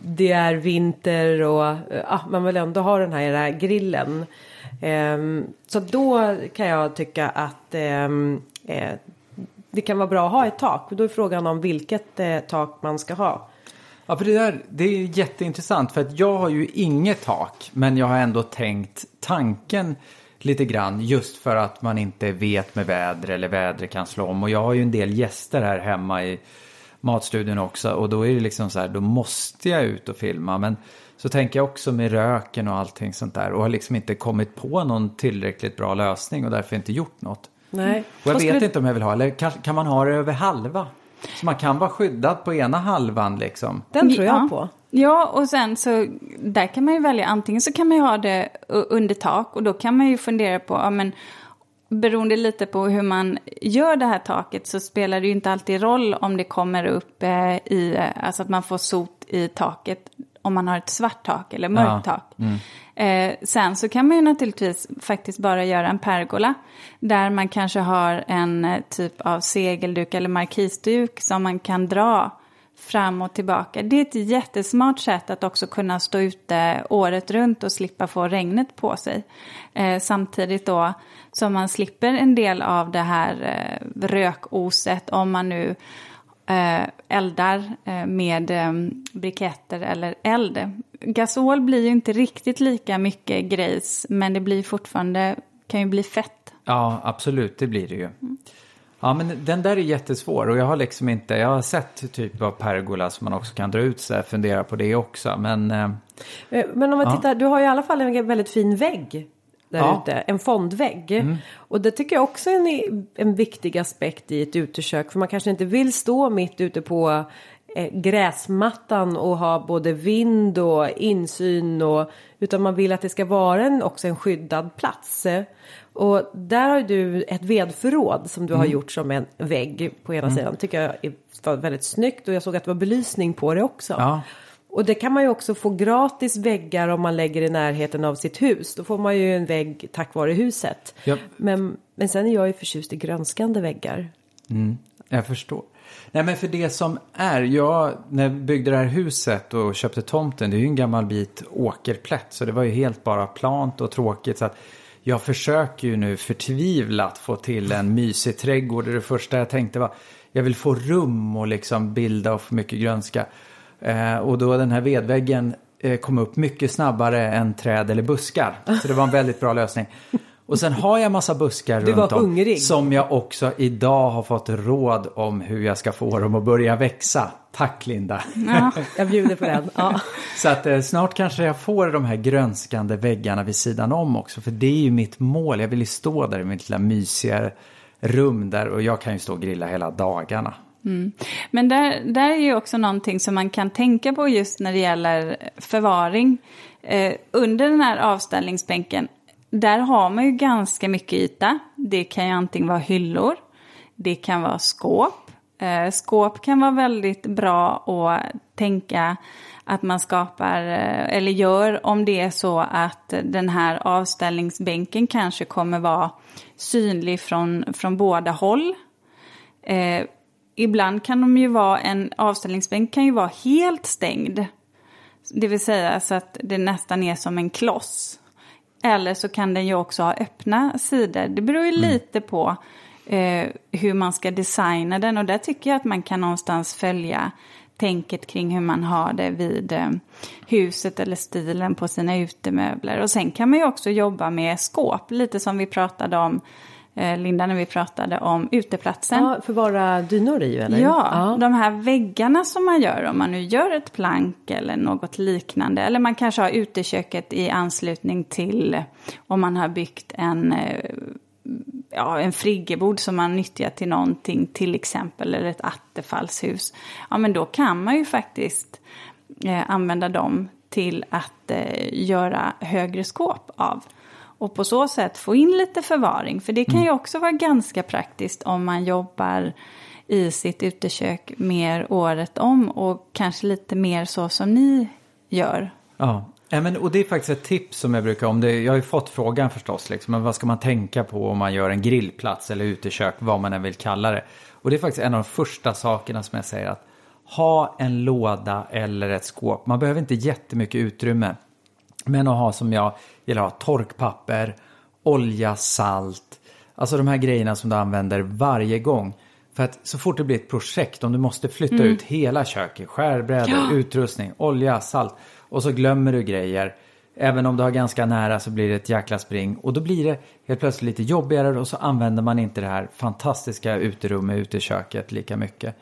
det är vinter och eh, ah, man vill ändå ha den här grillen. Um, så då kan jag tycka att um, eh, det kan vara bra att ha ett tak. Då är frågan om vilket eh, tak man ska ha. Ja, för det där det är jätteintressant för att jag har ju inget tak men jag har ändå tänkt tanken lite grann just för att man inte vet med väder eller vädret kan slå om och jag har ju en del gäster här hemma i matstudion också och då är det liksom så här då måste jag ut och filma men så tänker jag också med röken och allting sånt där och har liksom inte kommit på någon tillräckligt bra lösning och därför inte gjort något. Nej. Och jag vet inte om jag vill ha, eller kan, kan man ha det över halva? Så man kan vara skyddad på ena halvan liksom. Den tror jag ja. på. Ja, och sen så där kan man ju välja antingen så kan man ju ha det under tak och då kan man ju fundera på, ja men beroende lite på hur man gör det här taket så spelar det ju inte alltid roll om det kommer upp eh, i, eh, alltså att man får sot i taket om man har ett svart tak eller mörkt Ja, tak. Eh, sen så kan man ju naturligtvis faktiskt bara göra en pergola där man kanske har en eh, typ av segelduk eller markisduk som man kan dra fram och tillbaka. Det är ett jättesmart sätt att också kunna stå ute året runt och slippa få regnet på sig. Eh, samtidigt då som man slipper en del av det här eh, rökoset om man nu eh, eldar eh, med eh, briketter eller eld. Gasol blir ju inte riktigt lika mycket grejs men det blir fortfarande, kan ju bli fett. Ja, absolut, det blir det ju. Ja, men den där är jättesvår och jag har liksom inte, jag har sett typ av pergola som man också kan dra ut sig, fundera på det också, men eh, Eh, Men om man Ja. tittar, du har i alla fall en väldigt fin vägg där Ja. ute, en fondvägg. Och det tycker jag också är en, en viktig aspekt i ett utekök. För man kanske inte vill stå mitt ute på gräsmattan och ha både vind och insyn. Och, utan man vill att det ska vara en, också en skyddad plats. Eh, Och där har du ett vedförråd som du har gjort som en vägg på ena sidan. tycker jag var väldigt snyggt och jag såg att det var belysning på det också. ja. Och det kan man ju också få gratis väggar om man lägger i närheten av sitt hus. Då får man ju en vägg tack vare huset. Japp. Men, men sen är jag ju förtjust i grönskande väggar. Jag förstår. Nej men för det som är, jag när jag byggde det här huset och köpte tomten, det är ju en gammal bit åkerplätt så det var ju helt bara plant och tråkigt. Så att jag försöker ju nu förtvivlat få till en mysig trädgård. Det första jag tänkte var, jag vill få rum och liksom bilda och få mycket grönska. Eh, och då den här vedväggen eh, kom upp mycket snabbare än träd eller buskar. Så det var en väldigt bra lösning. Och sen har jag massa buskar Du runt var om. hungrig. Som jag också idag har fått råd om hur jag ska få dem att börja växa. Tack Linda. Jag bjuder på den. Ja. Så att eh, snart kanske jag får de här grönskande väggarna vid sidan om också. För det är ju mitt mål. Jag vill ju stå där i mitt lilla mysiga rum där. Och jag kan ju stå och grilla hela dagarna. Men där, där är ju också någonting som man kan tänka på just när det gäller förvaring. Eh, under den här avställningsbänken, där har man ju ganska mycket yta. Det kan ju antingen vara hyllor, det kan vara skåp. Eh, skåp kan vara väldigt bra att tänka att man skapar eh, eller gör om det är så att den här avställningsbänken kanske kommer vara synlig från, från båda håll. Eh, ibland kan de ju vara, en avställningsbänk kan ju vara helt stängd. Det vill säga så att det nästan är som en kloss. Eller så kan den ju också ha öppna sidor. Det beror ju lite på eh, hur man ska designa den. Och där tycker jag att man kan någonstans följa tänket kring hur man har det vid eh, huset eller stilen på sina utemöbler. Och sen kan man ju också jobba med skåp, lite som vi pratade om, Linda, när vi pratade om uteplatsen. ja, förvara dynor i eller? Ja, de här väggarna som man gör om man nu gör ett plank eller något liknande. Eller man kanske har uteköket i anslutning till om man har byggt en, eh, ja, en friggebod som man nyttjar till någonting till exempel. Eller ett attefallshus. Ja men då kan man ju faktiskt eh, använda dem till att eh, göra högre skåp av. Och på så sätt få in lite förvaring. För det kan ju också vara ganska praktiskt om man jobbar i sitt utekök mer året om. Och kanske lite mer så som ni gör. Ja, Ja, men, och det är faktiskt ett tips som jag brukar om. Det, jag har ju fått frågan förstås, liksom, men vad ska man tänka på om man gör en grillplats eller utekök, vad man än vill kalla det. Och det är faktiskt en av de första sakerna som jag säger att ha en låda eller ett skåp. Man behöver inte jättemycket utrymme. Men att ha som jag gillar att ha torkpapper, olja, salt. Alltså de här grejerna som du använder varje gång. För att så fort det blir ett projekt, om du måste flytta ut hela köket, skärbrädor, utrustning, olja, salt. Och så glömmer du grejer. Även om du har ganska nära så blir det ett jäkla spring. Och då blir det helt plötsligt lite jobbigare och så använder man inte det här fantastiska uterummet ute i köket lika mycket.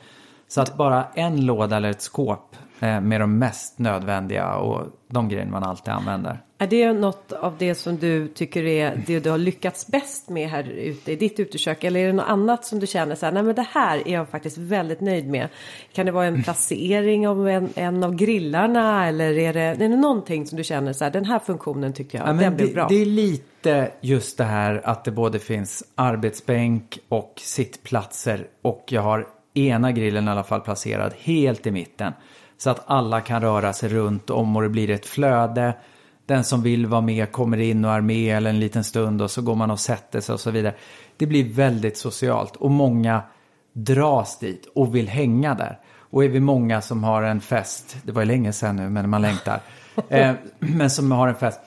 Så att bara en låda eller ett skåp eh, med de mest nödvändiga och de grejerna man alltid använder. Är det något av det som du tycker är det du har lyckats bäst med här ute i ditt utekök? Eller är det något annat som du känner så här, nej men det här är jag faktiskt väldigt nöjd med. Kan det vara en placering av en, en av grillarna eller är det, är det någonting som du känner så här, den här funktionen tycker jag, Ja, den blev det, bra. det är lite just det här att det både finns arbetsbänk och sittplatser och jag har ena grillen i alla fall placerad helt i mitten. Så att alla kan röra sig runt om och det blir ett flöde. Den som vill vara med kommer in och är med eller en liten stund och så går man och sätter sig och så vidare. Det blir väldigt socialt och många dras dit och vill hänga där. Och är vi många som har en fest, det var ju länge sedan nu men man längtar, eh, men som har en fest,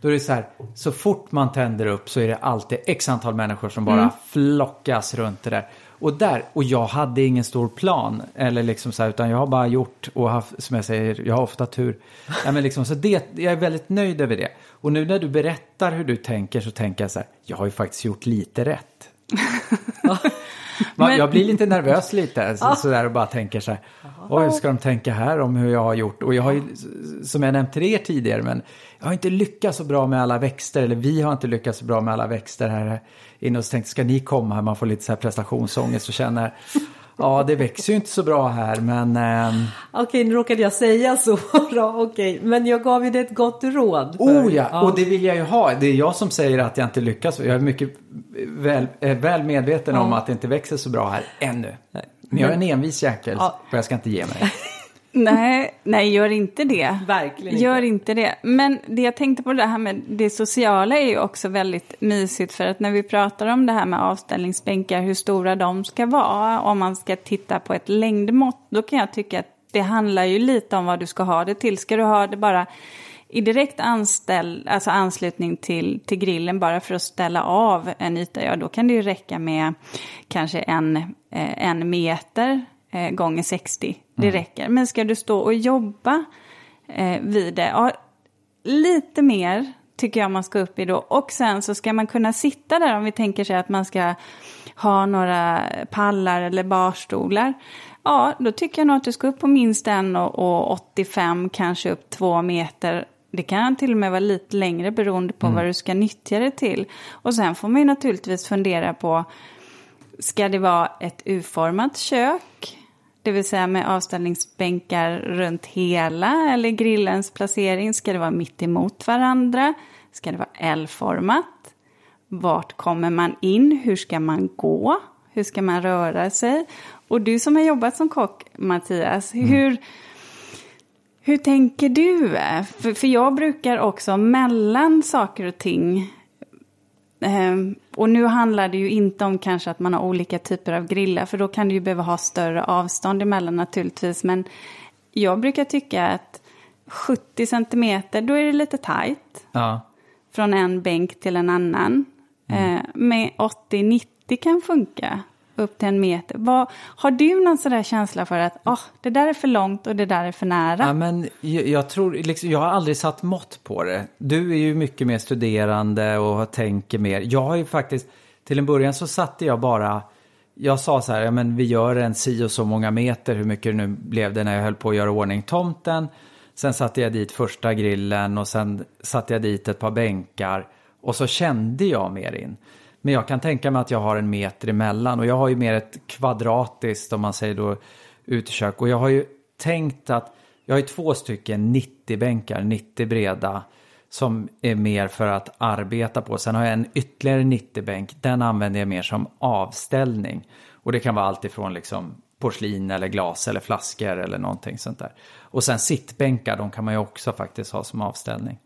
då är det så här, så fort man tänder upp så är det alltid x antal människor som bara flockas runt det där. Och där, och jag hade ingen stor plan, eller liksom så här, utan jag har bara gjort och haft, som jag säger, jag har ofta tur. Ja, men liksom, så det, jag är väldigt nöjd över det. Och nu när du berättar hur du tänker så tänker jag så här, jag har ju faktiskt gjort lite rätt. Man, Men- Jag blir lite nervös lite så, sådär och bara tänker så här. Oj, ska de tänka här om hur jag har gjort? Och jag har ju, som jag nämnt till er tidigare, men jag har inte lyckats så bra med alla växter. Eller vi har inte lyckats så bra med alla växter här inne. Och så tänkte ska ni komma här? Man får lite så här prestationsångest och känner, ja det växer ju inte så bra här, men ehm, Okej, nu råkade jag säga så. Okej, men jag gav ju det ett gott råd. för- Oh ja, och det vill jag ju ha. Det är jag som säger att jag inte lyckas. Jag är mycket väl, eh, väl medveten om att det inte växer så bra här ännu. Men jag är en envis jäkel Ja. och jag ska inte ge mig. Nej, nej, gör inte det. Verkligen Gör inte det. Men det jag tänkte på det här med det sociala är ju också väldigt mysigt. För att när vi pratar om det här med avställningsbänkar, hur stora de ska vara, om man ska titta på ett längdmått, då kan jag tycka att det handlar ju lite om vad du ska ha det till. Ska du ha det bara i direkt anställ, alltså anslutning till, till grillen bara för att ställa av en yta, ja då kan det ju räcka med kanske en, eh, en meter eh, gånger 60. Det Mm. räcker. Men ska du stå och jobba eh, vid det, ja, lite mer tycker jag man ska upp i då. Och sen så ska man kunna sitta där om vi tänker sig att man ska ha några pallar eller barstolar. Ja, då tycker jag nog att du ska upp på minst en och, och 85, kanske upp två meter. Det kan till och med vara lite längre beroende på vad du ska nyttja det till. Och sen får man ju naturligtvis fundera på, ska det vara ett U-format kök? Det vill säga med avställningsbänkar runt hela eller grillens placering. Ska det vara mitt emot varandra? Ska det vara L-format? Vart kommer man in? Hur ska man gå? Hur ska man röra sig? Och du som har jobbat som kock, Mattias, hur, hur tänker du? För, för jag brukar också mellan saker och ting Ehm, och nu handlar det ju inte om kanske att man har olika typer av grillar, för då kan du ju behöva ha större avstånd emellan naturligtvis. Men jag brukar tycka att 70 centimeter, då är det lite tajt Ja. från en bänk till en annan. Mm. Eh, med 80-90 kan funka upp till en meter. Vad, har du någon sån där känsla för att oh, det där är för långt och det där är för nära? Ja, men jag, jag tror, liksom, jag har aldrig satt mått på det. Du är ju mycket mer studerande och tänker mer. Jag har ju faktiskt, till en början så satte jag bara, jag sa så här, ja men vi gör en si och så många meter, hur mycket det nu blev det när jag höll på att göra ordning tomten. Sen satte jag dit första grillen och sen satte jag dit ett par bänkar. Och så kände jag mer in. Men jag kan tänka mig att jag har en meter emellan och jag har ju mer ett kvadratiskt, om man säger då, utekök. Och jag har ju tänkt att jag har ju två stycken 90-bänkar, 90 breda, som är mer för att arbeta på. Sen har jag en ytterligare 90-bänk, den använder jag mer som avställning. Och det kan vara allt ifrån liksom porslin eller glas eller flaskor eller någonting sånt där. Och sen sittbänkar, de kan man ju också faktiskt ha som avställning.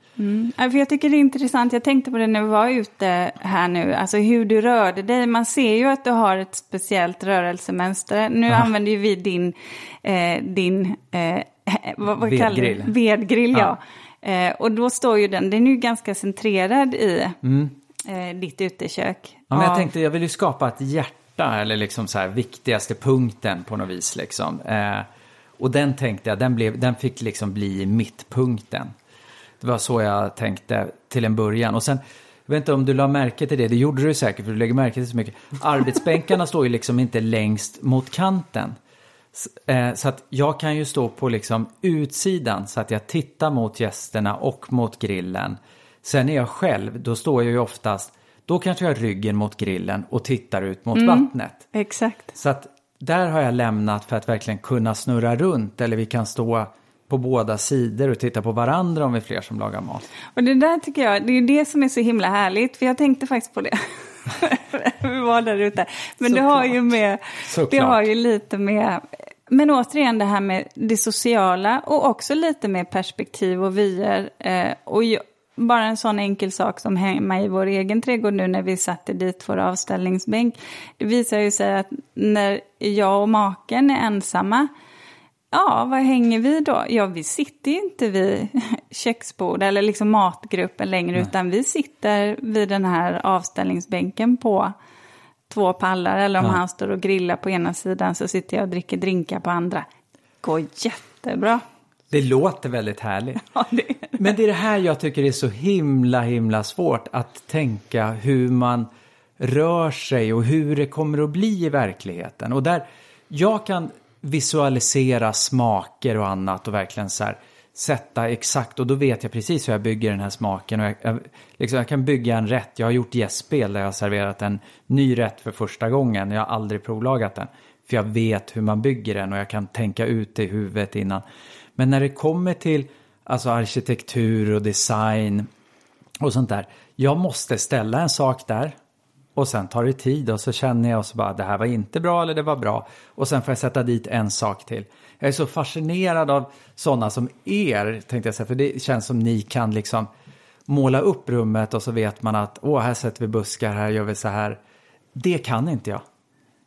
För jag tycker det är intressant, jag tänkte på det när vi var ute här nu, alltså hur du rörde dig. Man ser ju att du har ett speciellt rörelsemönster. Nu använder ju vi din, eh, din eh, vad, vad Vedgrill. Vedgrill. Ja. Eh, och då står ju den, den är ju ganska centrerad i eh, ditt utekök. Ja, men jag Av- tänkte, jag vill ju skapa ett hjärta, eller liksom så här viktigaste punkten på något vis liksom. Eh, och den tänkte jag, den, blev, den fick liksom bli mittpunkten. Det var så jag tänkte till en början. Och sen, jag vet inte om du la märke till det, det gjorde du säkert för du lägger märke till så mycket. Arbetsbänkarna står ju liksom inte längst mot kanten. Eh, Så att jag kan ju stå på liksom utsidan så att jag tittar mot gästerna och mot grillen. Sen är jag själv, då står jag ju oftast, då kanske jag har ryggen mot grillen och tittar ut mot vattnet. Exakt. Så att där har jag lämnat för att verkligen kunna snurra runt eller vi kan stå på båda sidor och titta på varandra om vi är fler som lagar mat. Och det där tycker jag, det är det som är så himla härligt. För jag tänkte faktiskt på det. Vi var där ute. Men det har ju med, det har ju lite med, men återigen det här med det sociala och också lite med perspektiv och vyer. Eh, och bara en sån enkel sak som hemma i vår egen trädgård nu när vi satte dit vår avställningsbänk. Det visar ju sig att när jag och maken är ensamma Ja, var hänger vi då? Ja, vi sitter ju inte vid köksbord eller liksom matgruppen längre, utan vi sitter vid den här avställningsbänken på två pallar. Eller om han står och grillar på ena sidan så sitter jag och dricker drinkar på andra. Går jättebra. Det låter väldigt härligt. Ja, det Men det är det här jag tycker är så himla, himla svårt att tänka hur man rör sig och hur det kommer att bli i verkligheten. Och där jag kan visualisera smaker och annat och verkligen så här sätta exakt och då vet jag precis hur jag bygger den här smaken. Och jag, jag, liksom, jag kan bygga en rätt. Jag har gjort gästspel där jag har serverat en ny rätt för första gången. Jag har aldrig provlagat den. För jag vet hur man bygger den och jag kan tänka ut det i huvudet innan. Men när det kommer till alltså arkitektur och design och sånt där. Jag måste ställa en sak där och sen tar det tid och så känner jag och så bara det här var inte bra eller det var bra. Och sen får jag sätta dit en sak till. Jag är så fascinerad av sådana som er, tänkte jag säga, för det känns som ni kan liksom måla upp rummet och så vet man att åh, här sätter vi buskar, här gör vi så här. Det kan inte jag.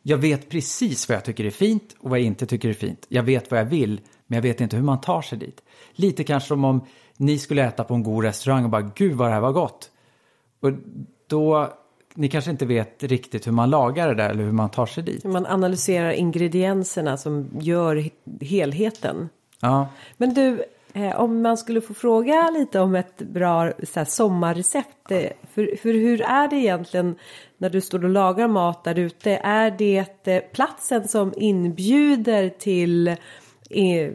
Jag vet precis vad jag tycker är fint och vad jag inte tycker är fint. Jag vet vad jag vill, men jag vet inte hur man tar sig dit. Lite kanske som om ni skulle äta på en god restaurang och bara gud vad det här var gott. Och då, ni kanske inte vet riktigt hur man lagar det där eller hur man tar sig dit. Man analyserar ingredienserna som gör he- helheten. Ja, Men du, eh, om man skulle få fråga lite om ett bra så här, sommarrecept. Eh, för, för hur är det egentligen när du står och lagar mat där ute? Är det eh, platsen som inbjuder till eh,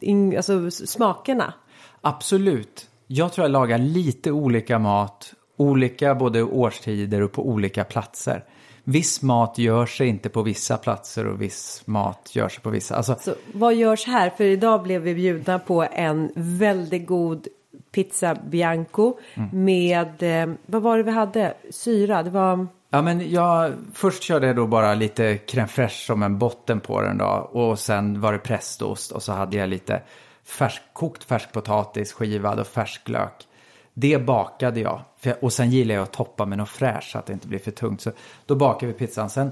in, alltså, smakerna? absolut. Jag tror jag lagar lite olika mat, olika både årstider och på olika platser. Viss mat gör sig inte på vissa platser och viss mat gör sig på vissa. Alltså, Så vad görs här? För idag blev vi bjudna på en väldigt god pizza bianco med, eh, vad var det vi hade? Syra, det var... Ja, men jag, först körde jag då bara lite crème fraîche som en botten på den då. Och sen var det prästost och så hade jag lite färsk, kokt färskpotatis skivad och färsklök. Det bakade jag. Och sen gillar jag att toppa med något fräscht så att det inte blir för tungt. Så då bakade vi pizzan. Sen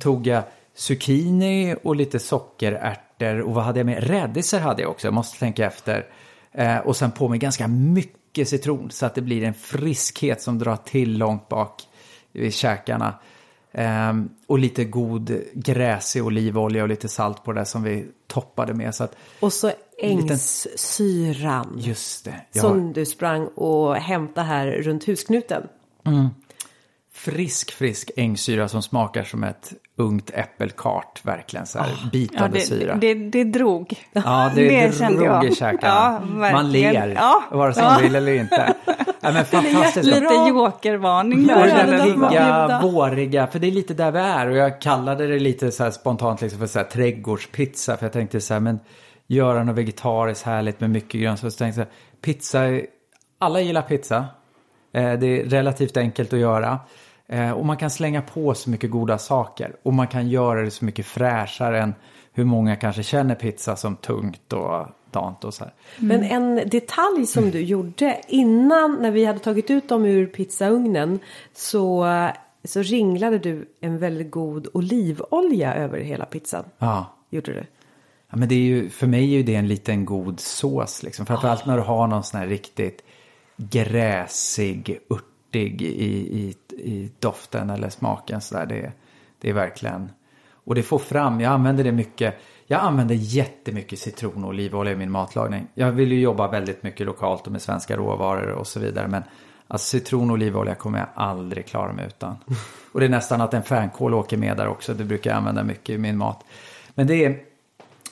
tog jag zucchini och lite sockerärtor. Och vad hade jag med? Rädisor hade jag också. Jag måste tänka efter. Eh, och sen på med ganska mycket citron. Så att det blir en friskhet som drar till långt bak i käkarna. Ehm, och lite god gräsig olivolja och lite salt på det som vi toppade med. Så att, Och så liten- ängssyran. just det. Jag har Som du sprang och hämtade här runt husknuten. Frisk, frisk ängsyra som smakar som ett ungt äppelkart. Verkligen så här Ja, bitande det, syra. det, det drog. Ja, det, det, jag. drog i käkarna. Ja, Man ler, Ja. vare sig man vill eller inte. Ja, men fantastiskt. Lite jokervarning Ja, våriga, för det är lite där vi är. Och jag kallade det lite så här spontant liksom för så här trädgårdspizza. För jag tänkte så här, men göra något vegetariskt härligt med mycket grönsaker. Så tänkte jag så här, pizza, alla gillar pizza. Eh, det är relativt enkelt att göra. Eh, och man kan slänga på så mycket goda saker. Och man kan göra det så mycket fräschare än hur många kanske känner pizza som tungt och dant och så här. Men en detalj som du gjorde innan när vi hade tagit ut dem ur pizzaugnen så, så ringlade du en väldigt god olivolja över hela pizzan. Ja. Gjorde du? Ja, men det är ju, för mig är ju det en liten god sås liksom. Framförallt när du har någon sån här riktigt gräsig, örtig i, i, i doften eller smaken så där. Det, det är verkligen, och det får fram, jag använder det mycket. Jag använder jättemycket citron och olivolja i min matlagning. Jag vill ju jobba väldigt mycket lokalt och med svenska råvaror och så vidare. Men alltså, citron och olivolja kommer jag aldrig klara mig utan. Och det är nästan att en fänkål åker med där också. Det brukar jag använda mycket i min mat. Men det är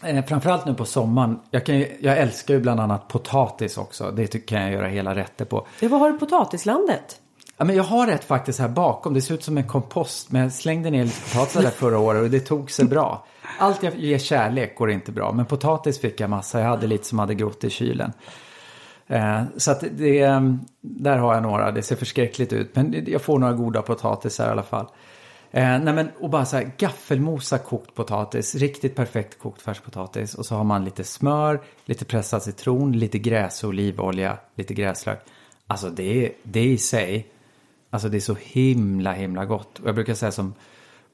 Eh, framförallt nu på sommaren. Jag, kan ju, jag älskar ju bland annat potatis också. Det kan jag göra hela rätter på. Ja, vad har du potatislandet? Ja, men jag har ett faktiskt här bakom. Det ser ut som en kompost. Men jag slängde ner lite potatisar där förra året och det tog sig bra. Allt jag ger kärlek går inte bra. Men potatis fick jag massa. Jag hade lite som hade grott i kylen. Eh, så att det, ehm, där har jag några. Det ser förskräckligt ut. Men jag får några goda potatisar i alla fall. Eh, nej men, och bara så här gaffelmosa kokt potatis, riktigt perfekt kokt färskpotatis. Och så har man lite smör, lite pressad citron, lite gräs och olivolja, lite gräslök. Alltså det, är- det i sig, alltså det är så himla himla gott. Och jag brukar säga som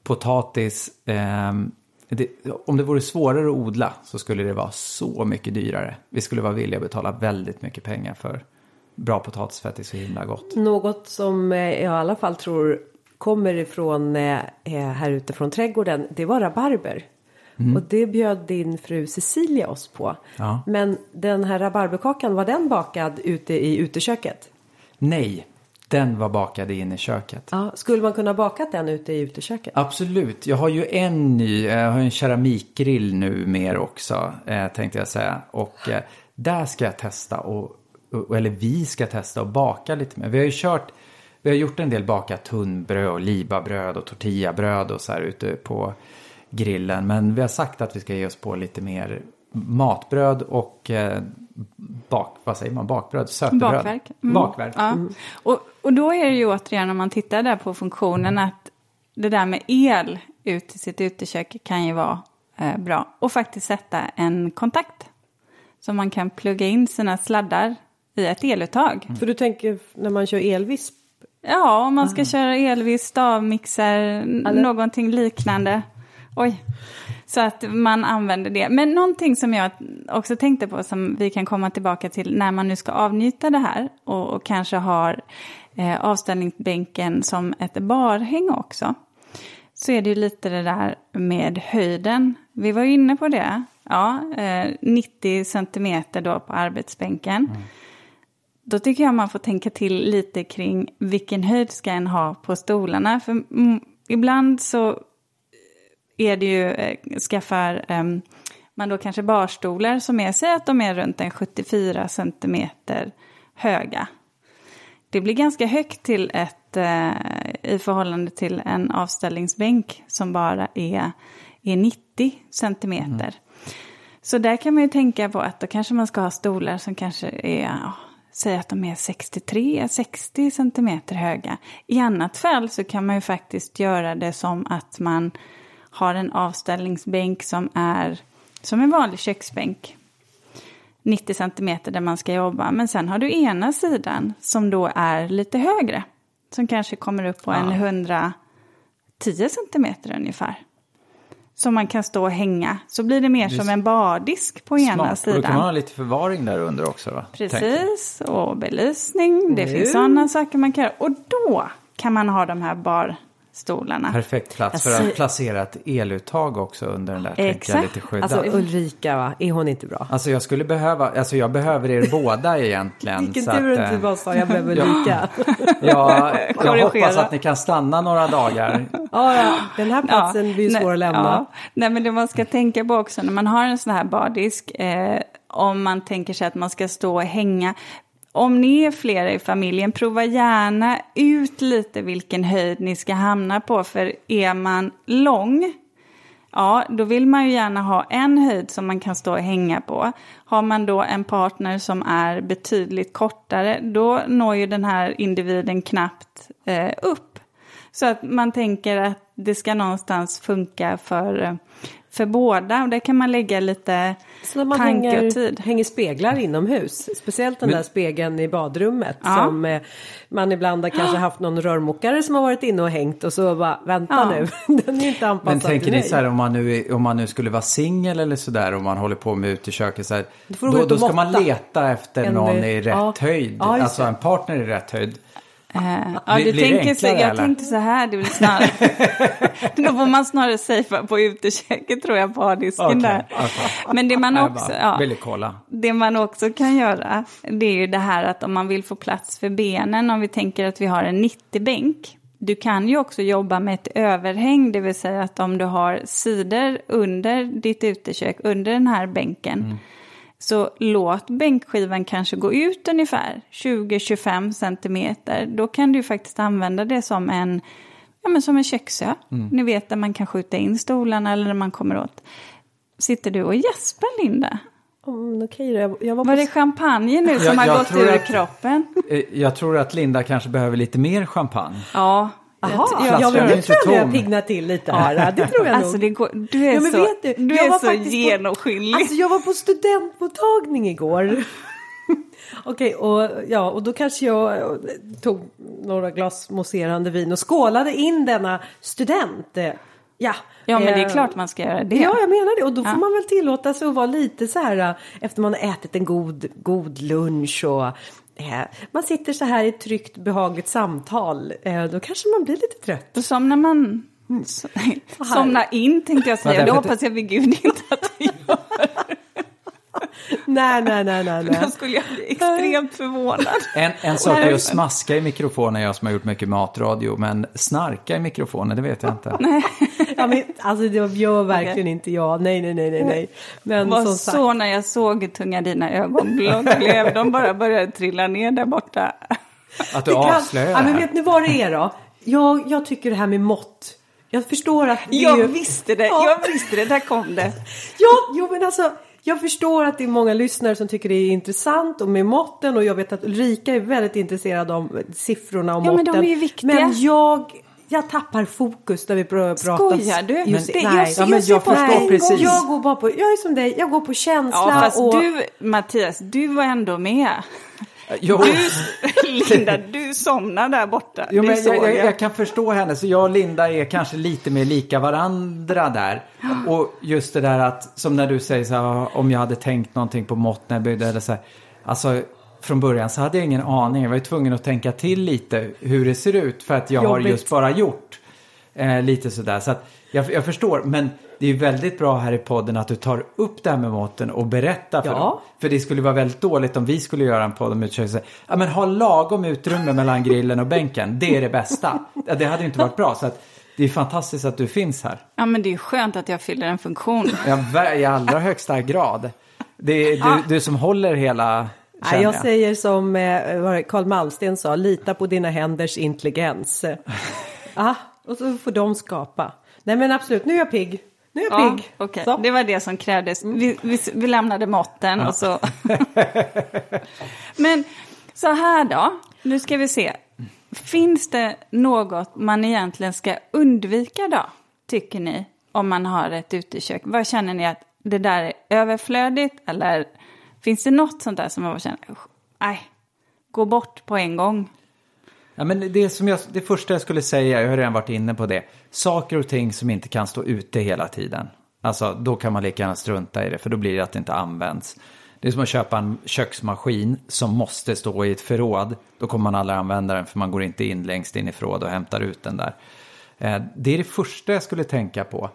potatis, ehm, det, om det vore svårare att odla så skulle det vara så mycket dyrare. Vi skulle vara villiga att betala väldigt mycket pengar för bra potatis för att det är så himla gott. Något som eh, jag i alla fall tror kommer ifrån eh, eh, här ute från trädgården. Det var rabarber. Och det bjöd din fru Cecilia oss på. Ja. Men den här rabarberkakan, var den bakad ute i uteköket? Nej, den var bakad in i köket. Ja, skulle man kunna bakat den ute i uteköket? Absolut. Jag har ju en ny, jag har en keramikgrill nu mer också, eh, tänkte jag säga. Och eh, där ska jag testa, och, eller vi ska testa och baka lite mer. Vi har ju kört, vi har gjort en del bakat tunnbröd och libabröd och tortillabröd och så här ute på grillen. Men vi har sagt att vi ska ge oss på lite mer matbröd och eh, bak, vad säger man, bakbröd, sötebröd. Bakverk. Mm. Bakverk. Ja. Och, och då är det ju återigen om man tittar där på funktionen att det där med el ut i sitt utekök kan ju vara eh, bra. Och faktiskt sätta en kontakt. Så man kan plugga in sina sladdar i ett eluttag. För du tänker när man kör elvisp? Ja, om man ska köra elvis, stavmixer, Eller- någonting liknande. Oj. Så att man använder det. Men någonting som jag också tänkte på som vi kan komma tillbaka till när man nu ska avnjuta det här och, och kanske har eh, avställningsbänken som ett barhäng också. Så är det ju lite det där med höjden. Vi var ju inne på det. Ja, eh, 90 centimeter då på arbetsbänken. Mm. Då tycker jag man får tänka till lite kring vilken höjd ska en ha på stolarna. För ibland så är det ju, eh, skaffar eh, man då kanske barstolar som är, säg att de är runt en 74 centimeter höga. Det blir ganska högt till ett, eh, i förhållande till en avställningsbänk som bara är, är 90 centimeter. Mm. Så där kan man ju tänka på att då kanske man ska ha stolar som kanske är, säg att de är 63-60 centimeter höga. I annat fall så kan man ju faktiskt göra det som att man har en avställningsbänk som är som en vanlig köksbänk. 90 centimeter där man ska jobba. Men sen har du ena sidan som då är lite högre. Som kanske kommer upp på ja. en 110 centimeter ungefär. Som man kan stå och hänga. Så blir det mer det som en bardisk på smart. ena sidan. Och då kan man ha lite förvaring där under också va? Precis, och belysning. Det mm. finns sådana saker man kan göra. Och då kan man ha de här bar stolarna. Perfekt plats för att placera ett eluttag också under den där. Exakt. Lite skyddat. Alltså Ulrika, va? är hon inte bra? Alltså jag skulle behöva, alltså jag behöver er båda egentligen. Vilken tur att du inte bara sa jag behöver Ulrika. ja, jag hoppas att ni kan stanna några dagar. ja, ja, den här platsen ja, blir svår att lämna. Ja. Nej, men det man ska tänka på också när man har en sån här bardisk, eh, om man tänker sig att man ska stå och hänga om ni är flera i familjen, prova gärna ut lite vilken höjd ni ska hamna på. För är man lång, ja då vill man ju gärna ha en höjd som man kan stå och hänga på. Har man då en partner som är betydligt kortare, då når ju den här individen knappt eh, upp. Så att man tänker att det ska någonstans funka för eh, för båda. Och där kan man lägga lite så man tanke hänger, och tid. hänger speglar inomhus. Speciellt den Men, där spegeln i badrummet. Ja. Som eh, man ibland har kanske haft någon rörmokare som har varit inne och hängt och så bara vänta ja. nu. den är inte anpassad Men tänker ni så här om man, nu, om man nu skulle vara singel eller sådär och man håller på med uteköket så här. Då, då, då ska man leta efter en, någon i rätt ja. höjd. alltså en partner i rätt höjd. Uh, ja, du tänker så, jag eller? tänkte så här, det blir snarare, då får man snarare safea på uteköket tror jag, på hardisken okay, där. Okay. Men det man, också, ja, det man också kan göra, det är ju det här att om man vill få plats för benen, om vi tänker att vi har en 90-bänk, du kan ju också jobba med ett överhäng, det vill säga att om du har sidor under ditt utekök, under den här bänken, mm så låt bänkskivan kanske gå ut ungefär 20-25 centimeter. Då kan du faktiskt använda det som en, ja, men som en köksö. Mm. Ni vet där man kan skjuta in stolarna eller när man kommer åt. Sitter du och gäspar Linda? Mm, okay, jag, jag var, var det champagne nu som jag, har gått ur att, kroppen? Eh, jag tror att Linda kanske behöver lite mer champagne. Ja, Jaha, jag, jag, jag tror jag pignar till lite här. Det tror jag alltså, nog. Går, du är ja, så, du, du är så genomskinlig. Alltså jag var på studentmottagning igår. Okej, okay, och, ja, och då kanske jag tog några glas mousserande vin och skålade in denna student. Ja, ja men det är eh, klart man ska göra det. Ja, jag menar det. Och då får ja. man väl tillåta sig att vara lite så här efter man har ätit en god, god lunch och Eh, man sitter så här i ett tryggt behagligt samtal. Eh, då kanske man blir lite trött. Då somnar man mm. somnar in tänkte jag säga. Ja, det hoppas jag vid gud inte att gör. nej, nej, nej, nej, nej. Då skulle jag bli extremt förvånad. En, en sak är att smaska i mikrofonen, jag som har gjort mycket matradio, men snarka i mikrofonen, det vet jag inte. Nej. ja, men, alltså det gör verkligen okay. inte jag, nej, nej, nej, nej. nej. Men var som så sagt... när jag såg tunga dina ögonblad blev, de bara började trilla ner där borta. Att du avslöjar ja, men Vet ni vad det är då? Jag, jag tycker det här med mått, jag förstår att... Jag ju... visste det, ja. jag visste det, där kom det. ja, jo men alltså jag förstår att det är många lyssnare som tycker det är intressant och med måtten och jag vet att Ulrika är väldigt intresserad av siffrorna och ja, måtten. Men de är ju viktiga. Men jag jag tappar fokus när vi pratar. Skojar du? Just, men, nej, jag, ja, men jag förstår nej, precis. Jag går bara på, jag är som dig, jag går på känsla. Ja, fast och... du Mattias, du var ändå med. Jo. Du, Linda, du somnar där borta. Jo, men jag, jag, jag kan förstå henne, så jag och Linda är kanske lite mer lika varandra där. Och just det där att, som när du säger så här, om jag hade tänkt någonting på mått när jag byggde, eller så här, alltså från början så hade jag ingen aning. Jag var ju tvungen att tänka till lite hur det ser ut för att jag har Jobbigt. just bara gjort eh, lite sådär. Så att jag, jag förstår, men det är väldigt bra här i podden att du tar upp det här med måtten och berättar för Ja. dem. För det skulle vara väldigt dåligt om vi skulle göra en podd om säga, Ja men ha lagom utrymme mellan grillen och bänken. Det är det bästa. Ja, Det hade ju inte varit bra. Så att det är fantastiskt att du finns här. Ja, men det är skönt att jag fyller en funktion. Ja, I allra högsta grad. Det är du, du som håller hela... Känner jag säger som eh, Carl Malmsten sa, lita på dina händers intelligens. ah, och så får de skapa. Nej men absolut, nu är jag pigg. Nu är jag Ja, pigg. Så. Det var det som krävdes. Vi, vi, vi lämnade måtten och så... Men så här då, nu ska vi se. Finns det något man egentligen ska undvika då, tycker ni? Om man har ett utekök. Vad känner ni att det där är överflödigt? Eller finns det något sånt där som man känner, "Usch, nej, gå bort på en gång? Ja, men det, som jag, det första jag skulle säga, jag har redan varit inne på det. Saker och ting som inte kan stå ute hela tiden. Alltså, då kan man lika gärna strunta i det, för då blir det att det inte används. Det är som att köpa en köksmaskin som måste stå i ett förråd. Då kommer man aldrig använda den, för man går inte in längst in i förråd och hämtar ut den där. Eh, det är det första jag skulle tänka på.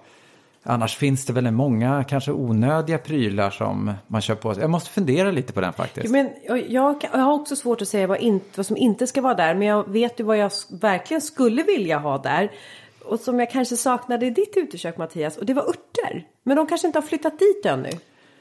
Annars finns det väl många kanske onödiga prylar som man kör på. Jag måste fundera lite på den faktiskt. Men jag, jag, har också svårt att säga vad, in, vad som inte ska vara där. Men jag vet ju vad jag verkligen skulle vilja ha där. Och som jag kanske saknade i ditt utekök Mattias. Och det var örter. Men de kanske inte har flyttat dit ännu.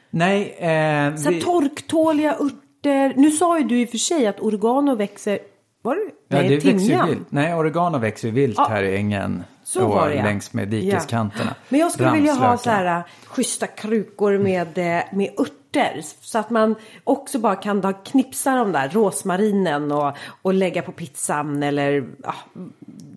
Nej, eh, Så vi- torktåliga örter. Nu sa ju du i och för sig att oregano växer. Var det? Ja, Nej, det växer ju vilt. Nej, oregano växer ju vilt Ja. här i ängen. Så och var det ja. längs med dikeskanterna. Ja. Men jag skulle vilja ha så här äh, schyssta krukor med, eh, med örter. Så att man också bara kan då knipsa de där rosmarinen och, och lägga på pizzan eller ja,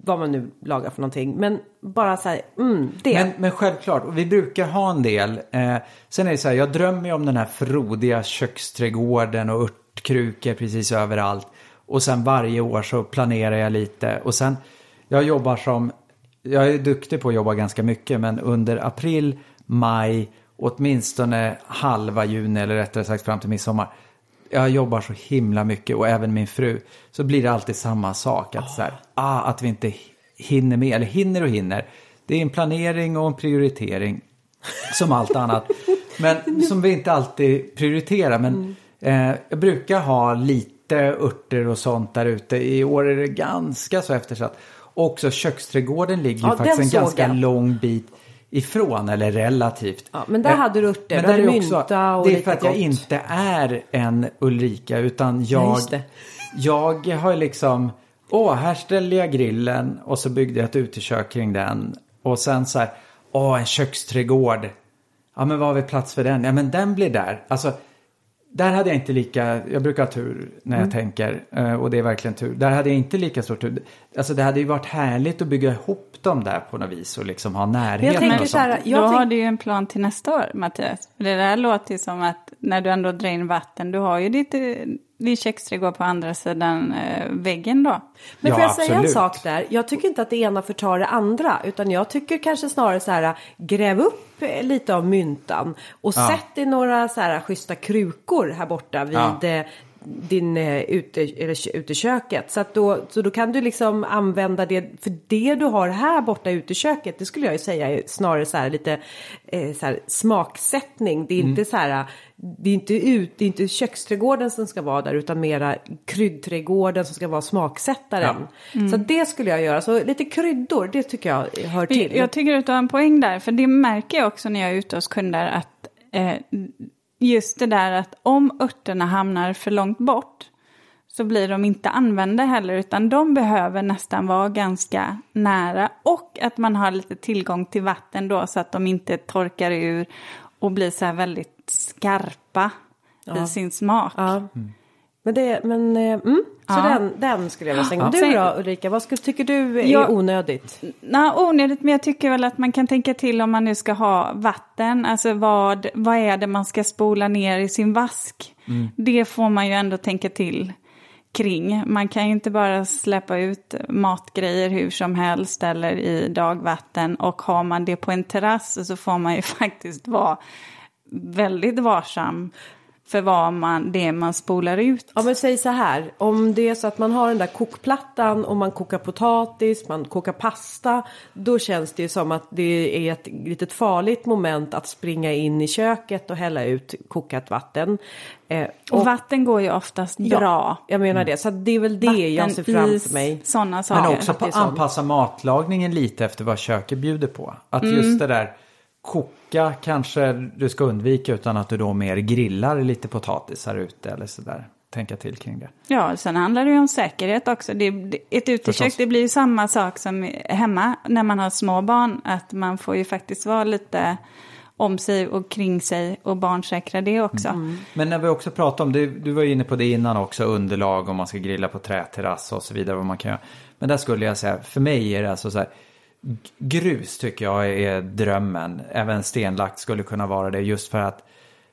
vad man nu lagar för någonting. Men bara så här, mm, det. Men, men självklart, och vi brukar ha en del. Eh, sen är det så här, jag drömmer ju om den här frodiga köksträdgården och örtkrukor precis överallt. Och sen varje år så planerar jag lite. Och sen, jag jobbar som, jag är duktig på att jobba ganska mycket, men under april, maj, åtminstone halva juni eller rättare sagt fram till midsommar. Jag jobbar så himla mycket och även min fru. Så blir det alltid samma sak. Att, så här, ah, att vi inte hinner med, eller hinner och hinner. Det är en planering och en prioritering. Som allt annat. Men som vi inte alltid prioriterar. Men eh, jag brukar ha lite örter och sånt där ute. I år är det ganska så eftersatt. Och också köksträdgården ligger Ja, faktiskt en ganska jag. lång bit ifrån, eller relativt. Ja, men där Eh, hade du örter. men där är också- mynta och Det är för att jag gott. inte är en Ulrika, utan Ja, jag, det. jag har liksom, åh, här ställde jag grillen och så byggde jag ett utekök kring den. Och sen så här, åh, en köksträdgård. Ja, men vad har vi plats för den? Ja, men den blir där. Alltså, där hade jag inte lika, jag brukar ha tur när Mm. jag tänker, eh, och det är verkligen tur. Där hade jag inte lika stor tur. Alltså det hade ju varit härligt att bygga ihop dem där på något vis och liksom ha närheten tänker och så här, sånt. Jag Då tänk- har du ju en plan till nästa år, Mattias. För det där låter ju som att när du ändå drar in vatten, du har ju ditt, eh, din köksträdgård på andra sidan eh, väggen då. Men Ja, får jag säga en absolut. sak där? Jag tycker inte att det ena förtar det andra. Utan jag tycker kanske snarare så här, gräv upp eh, lite av myntan. Och Ja. sätt i några så här schyssta krukor här borta vid Ja. Din eh, ute, eller, kö- uteköket. Så, att då, så då kan du liksom använda det, för det du har här borta i uteköket, det skulle jag ju säga är snarare så här lite eh, så här, smaksättning. Det är inte så här, det är inte, ut, det är inte köksträdgården som ska vara där utan mera kryddträdgården som ska vara smaksättaren. Så det skulle jag göra, så lite kryddor, det tycker jag hör till. Jag tycker att du har en poäng där, för det märker jag också när jag är ute hos kunder att eh, just det där att om örterna hamnar för långt bort så blir de inte använda heller, utan de behöver nästan vara ganska nära och att man har lite tillgång till vatten då så att de inte torkar ur och blir så här väldigt skarpa i sin smak. Ja. Men det, men, eh, mm, så Ja. den, den skulle jag vilja slänga. Du då Ulrika, vad skulle, tycker du är Jag- onödigt? Nej, onödigt, men jag tycker väl att man kan tänka till om man nu ska ha vatten. Alltså vad, vad är det man ska spola ner i sin vask? Det får man ju ändå tänka till. kring. Man kan ju inte bara släppa ut matgrejer hur som helst eller i dagvatten. Och har man det på en terrass så får man ju faktiskt vara väldigt varsam för vad man, det man spolar ut. Ja men säg så här, om det är så att man har den där kokplattan och man kokar potatis, man kokar pasta. Då känns det ju som att det är ett litet farligt moment att springa in i köket och hälla ut kokat vatten. Eh, och, och, vatten går ju oftast ja, bra. Jag menar det, så det är väl det vatten, jag ser framför mig. Sådana saker. Men också på anpassa matlagningen lite efter vad köket bjuder på. Att mm. just det där koka kanske du ska undvika utan att du då mer grillar lite potatisar ute eller sådär. Tänka till kring det. Ja, sen handlar det ju om säkerhet också. Det, ett utekök, det blir ju samma sak som hemma när man har små barn. Att man får ju faktiskt vara lite om sig och kring sig och barnsäkra det också. Mm. Men när vi också pratar om, det, du var inne på det innan också, underlag om man ska grilla på träterrass och så vidare. Vad man kan göra. Men där skulle jag säga, för mig är det alltså så här, grus tycker jag är drömmen. Även stenlagt skulle kunna vara det just för att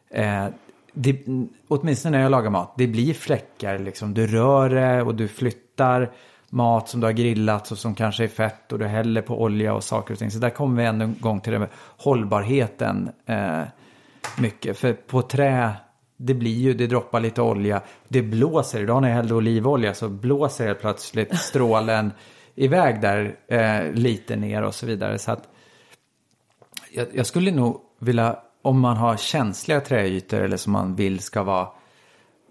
eh, det, åtminstone när jag lagar mat, det blir fläckar liksom. Du rör det och du flyttar mat som du har grillat och som kanske är fett och du häller på olja och saker och ting. Så där kommer vi ännu en gång till det med hållbarheten eh, mycket. För på trä, det blir ju, det droppar lite olja. Det blåser, idag när jag hällde olivolja så blåser helt plötsligt strålen iväg där eh, lite ner och så vidare. Så att jag, jag, skulle nog vilja, om man har känsliga träytor eller som man vill ska vara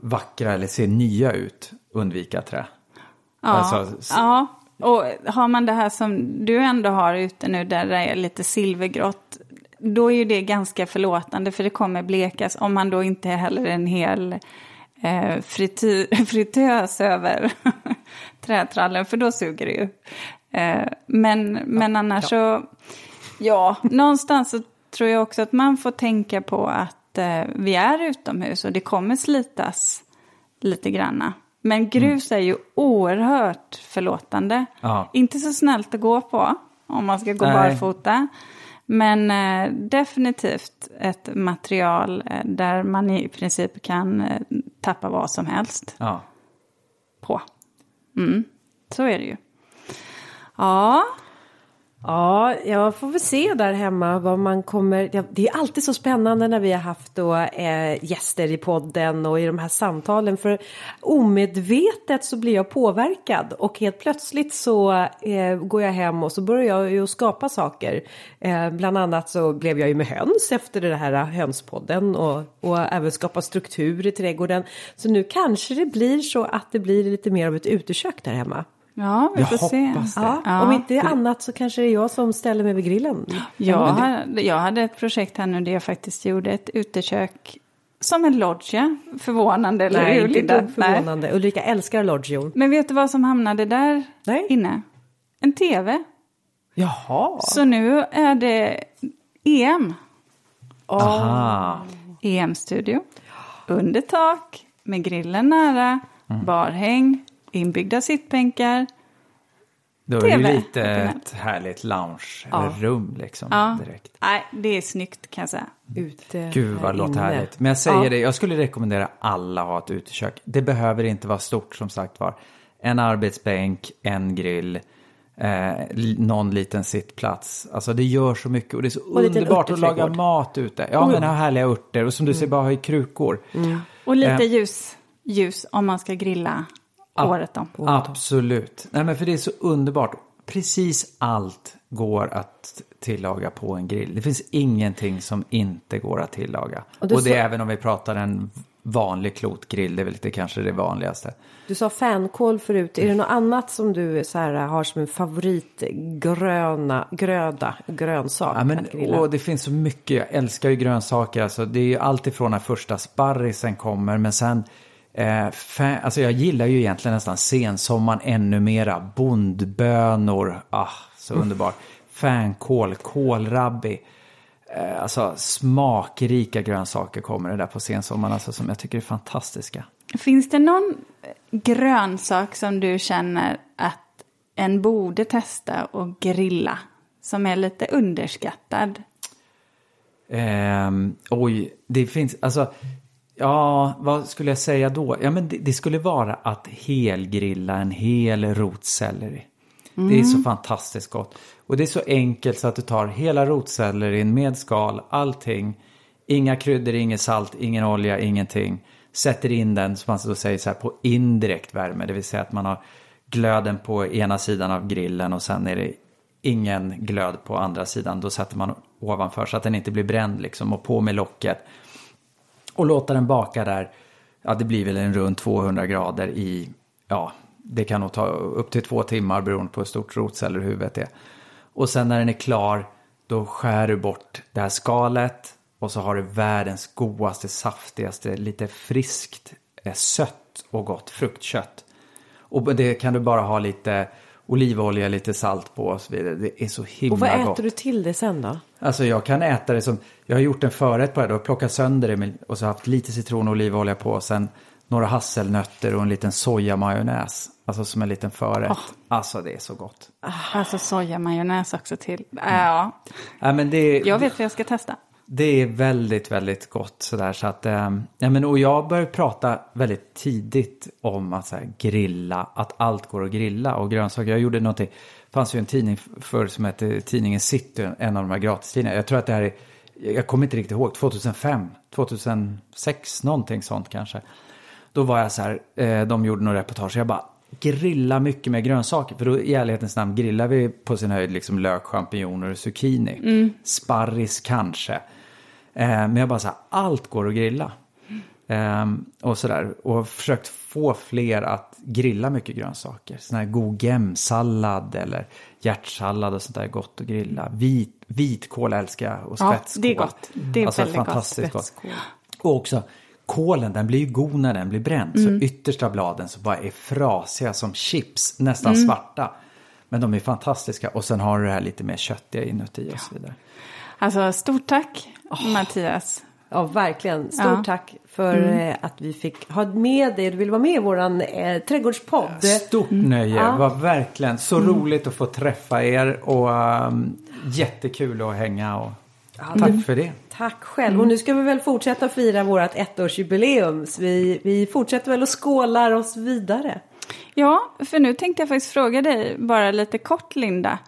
vackra eller se nya ut, undvika trä. Ja, alltså, ja. och har man det här som du ändå har ute nu där det är lite silvergrått, då är ju det ganska förlåtande för det kommer blekas om man då inte heller en hel eh, frity, fritös över trätrallen, för då suger det ju. Eh, men, men annars ja. så, ja, någonstans så tror jag också att man får tänka på att eh, vi är utomhus och det kommer slitas lite granna. Men grus mm. är ju oerhört förlåtande. Ja. Inte så snällt att gå på om man ska gå Nej. barfota. Men eh, definitivt ett material eh, där man i princip kan eh, tappa vad som helst ja. på. Mm, så är det ju. Ja, Ja, jag får väl se där hemma vad man kommer... Ja, det är alltid så spännande när vi har haft då, eh, gäster i podden och i de här samtalen. För omedvetet så blir jag påverkad och helt plötsligt så eh, går jag hem och så börjar jag ju skapa saker. Eh, bland annat så blev jag ju med höns efter den här eh, hönspodden och, och även skapa struktur i trädgården. Så nu kanske det blir så att det blir lite mer av ett utekök där hemma. Ja, vi får se. Ja, ja, om inte det... annat så kanske det är jag som ställer mig vid grillen. Jag, hade, jag hade ett projekt här nu där jag faktiskt gjorde ett utekök som en loggia. Förvånande, eller Nej, hur Linda? inte förvånande. Nej. Ulrika älskar loggior. Men vet du vad som hamnade där Nej. inne? En tv. Jaha. Så nu är det EM. Aha. EM-studio. Under tak, med grillen nära, mm. barhäng, inbyggda sittbänkar. Då är det ju lite ett härligt lounge-rum ja. liksom. Ja. Direkt. Nej, det är snyggt kan jag säga. Ute Gud vad låter härligt. Men jag säger ja. det, jag skulle rekommendera alla att ha ett utekök. Det behöver inte vara stort som sagt var. En arbetsbänk, en grill, eh, någon liten sittplats. Alltså det gör så mycket och det är så och underbart att laga mat ute. Ja, mm. men ha härliga örter och som du mm. ser bara ha i krukor. Mm. Och lite eh. ljus, ljus om man ska grilla året om. Absolut. Nej, men för det är så underbart. Precis allt går att tillaga på en grill. Det finns ingenting som inte går att tillaga. Och, och det så... är även om vi pratar en vanlig klotgrill, det är väl lite kanske det vanligaste. Du sa fänkål förut, är det något annat som du så här, har som en favoritgröna, gröda, grönsak ja, men? Och det finns så mycket, jag älskar ju grönsaker, alltså, det är ju alltifrån när första sparrisen kommer, men sen Eh, fan, alltså jag gillar ju egentligen nästan sensommaren ännu mera. Bondbönor, ah, så underbart. Fänkål, kålrabbi. Eh, alltså smakrika grönsaker kommer det där på sensommaren alltså, som jag tycker är fantastiska. Finns det någon grönsak som du känner att en borde testa och grilla? Som är lite underskattad? Eh, oj, det finns, alltså Ja, vad skulle jag säga då? Ja, men det, det skulle vara att helgrilla en hel rotselleri. Det är så fantastiskt gott. Och det är så enkelt så att du tar hela rotsellerin med skal, allting. Inga kryddor, inget salt, ingen olja, ingenting. Sätter in den, som man då säger så här, på indirekt värme. Det vill säga att man har glöden på ena sidan av grillen och sen är det ingen glöd på andra sidan. Då sätter man ovanför så att den inte blir bränd liksom och på med locket. Och låta den baka där, ja det blir väl en runt 200 grader i, ja det kan nog ta upp till två timmar beroende på hur stort rotcellerhuvudet är. Och sen när den är klar, då skär du bort det här skalet och så har du världens godaste, saftigaste, lite friskt, eh, sött och gott fruktkött. Och det kan du bara ha lite olivolja, lite salt på och så vidare. Det är så himla Och vad äter gott. du till det sen då? Alltså jag kan äta det som, jag har gjort en förrätt på det, då plockat sönder det med, och så haft lite citron och olivolja på och sen några hasselnötter och en liten sojamajonnäs. Alltså som en liten förrätt. Alltså det är så gott. Alltså sojamajonnäs också till. Ja, Ja, men det, jag vet vad jag ska testa. Det är väldigt, väldigt gott sådär så att, eh, ja men och jag började prata väldigt tidigt om att så här, grilla, att allt går att grilla och grönsaker. Jag gjorde någonting, det fanns ju en tidning förr som hette tidningen City, en av de här gratistidningarna. Jag tror att det här är, jag kommer inte riktigt ihåg, 2005, 2006, någonting sånt kanske. Då var jag så här, eh, de gjorde några reportage, jag bara grilla mycket med grönsaker. För då i ärlighetens namn grillar vi på sin höjd liksom lök, champinjoner och zucchini. Sparris kanske. Eh, men jag bara så här, allt går att grilla. Ehm, och sådär. Och försökt få fler att grilla mycket grönsaker. Sån här god gemsallad eller hjärtsallad och sånt där är gott att grilla. Vit, vitkål älskar jag och Ja, spetskål. det är gott. Det är alltså, väldigt fantastiskt gott. Spetskål. Och också kålen, den blir ju god när den blir bränd. Mm. Så yttersta bladen så bara är frasiga som chips, nästan Mm. svarta. Men de är fantastiska och sen har du det här lite mer köttiga inuti och så vidare. Alltså stort tack Mattias. Ja, verkligen. Stort Ja. tack för eh, att vi fick ha med dig. Du vill vara med i våran eh, trädgårdspodd. Stort nöje, Ja. var verkligen så roligt att få träffa er och um, jättekul att hänga och tack för det. Tack själv. Och nu ska vi väl fortsätta fira vårt ettårsjubileum. Så vi, vi fortsätter väl och skålar oss vidare. Ja, för nu tänkte jag faktiskt fråga dig bara lite kort Linda.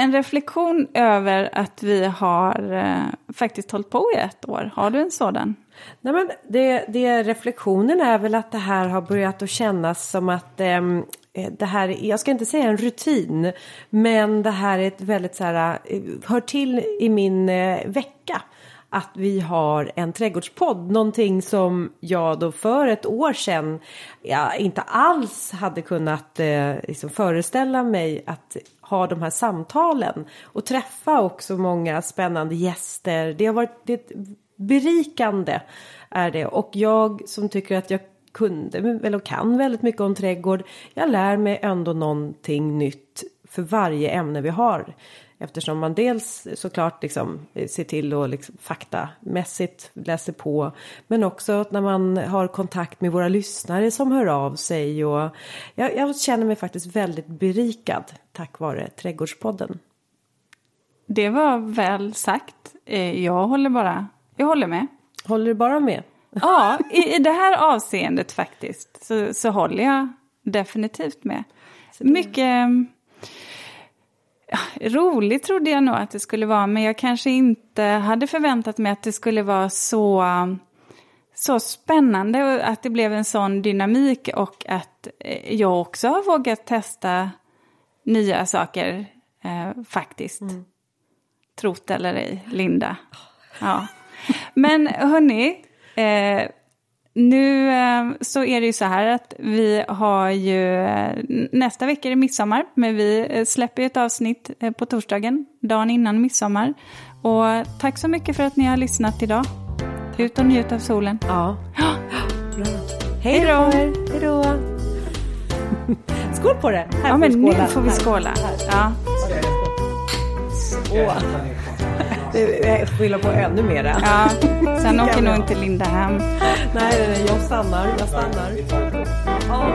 En reflektion över att vi har eh, faktiskt hållit på i ett år. Har du en sådan? Nej, men det, det, reflektionen är väl att det här har börjat att kännas som att ehm, eh, det här, jag ska inte säga en rutin, men det här är ett väldigt så här, eh, hör till i min eh, vecka. Att vi har en trädgårdspodd, någonting som jag då för ett år sedan ja, inte alls hade kunnat eh, liksom föreställa mig att ha de här samtalen och träffa också många spännande gäster. Det har varit det berikande är det och jag som tycker att jag kunde eller kan väldigt mycket om trädgård. Jag lär mig ändå någonting nytt för varje ämne vi har. Eftersom man dels såklart liksom ser till att liksom faktamässigt läser på. Men också när man har kontakt med våra lyssnare som hör av sig. Och jag, jag känner mig faktiskt väldigt berikad tack vare Trädgårdspodden. Det var väl sagt. Eh, Jag håller bara, jag håller med. Håller du bara med? Ja, i, i det här avseendet faktiskt så, så håller jag definitivt med. Mycket roligt trodde jag nog att det skulle vara, men jag kanske inte hade förväntat mig att det skulle vara så, så spännande och att det blev en sån dynamik och att eh, jag också har vågat testa nya saker eh, faktiskt. Trot eller ej, Linda. Ja. Men hörni, eh, nu eh, så är det ju så här att vi har ju, eh, nästa vecka är det midsommar, men vi eh, släpper ju ett avsnitt på torsdagen, dagen innan midsommar. Och tack så mycket för att ni har lyssnat idag. Ut och njut av solen. Ja. Bra. Hej då. Hej då. Skål på det. Här Ja, men nu får vi Här. skåla. Ja. Åh. Får fylla på ännu mera. ja. Sen åker nog inte Linda hem. Nej, nej, nej, jag stannar. Jag stannar. Ja,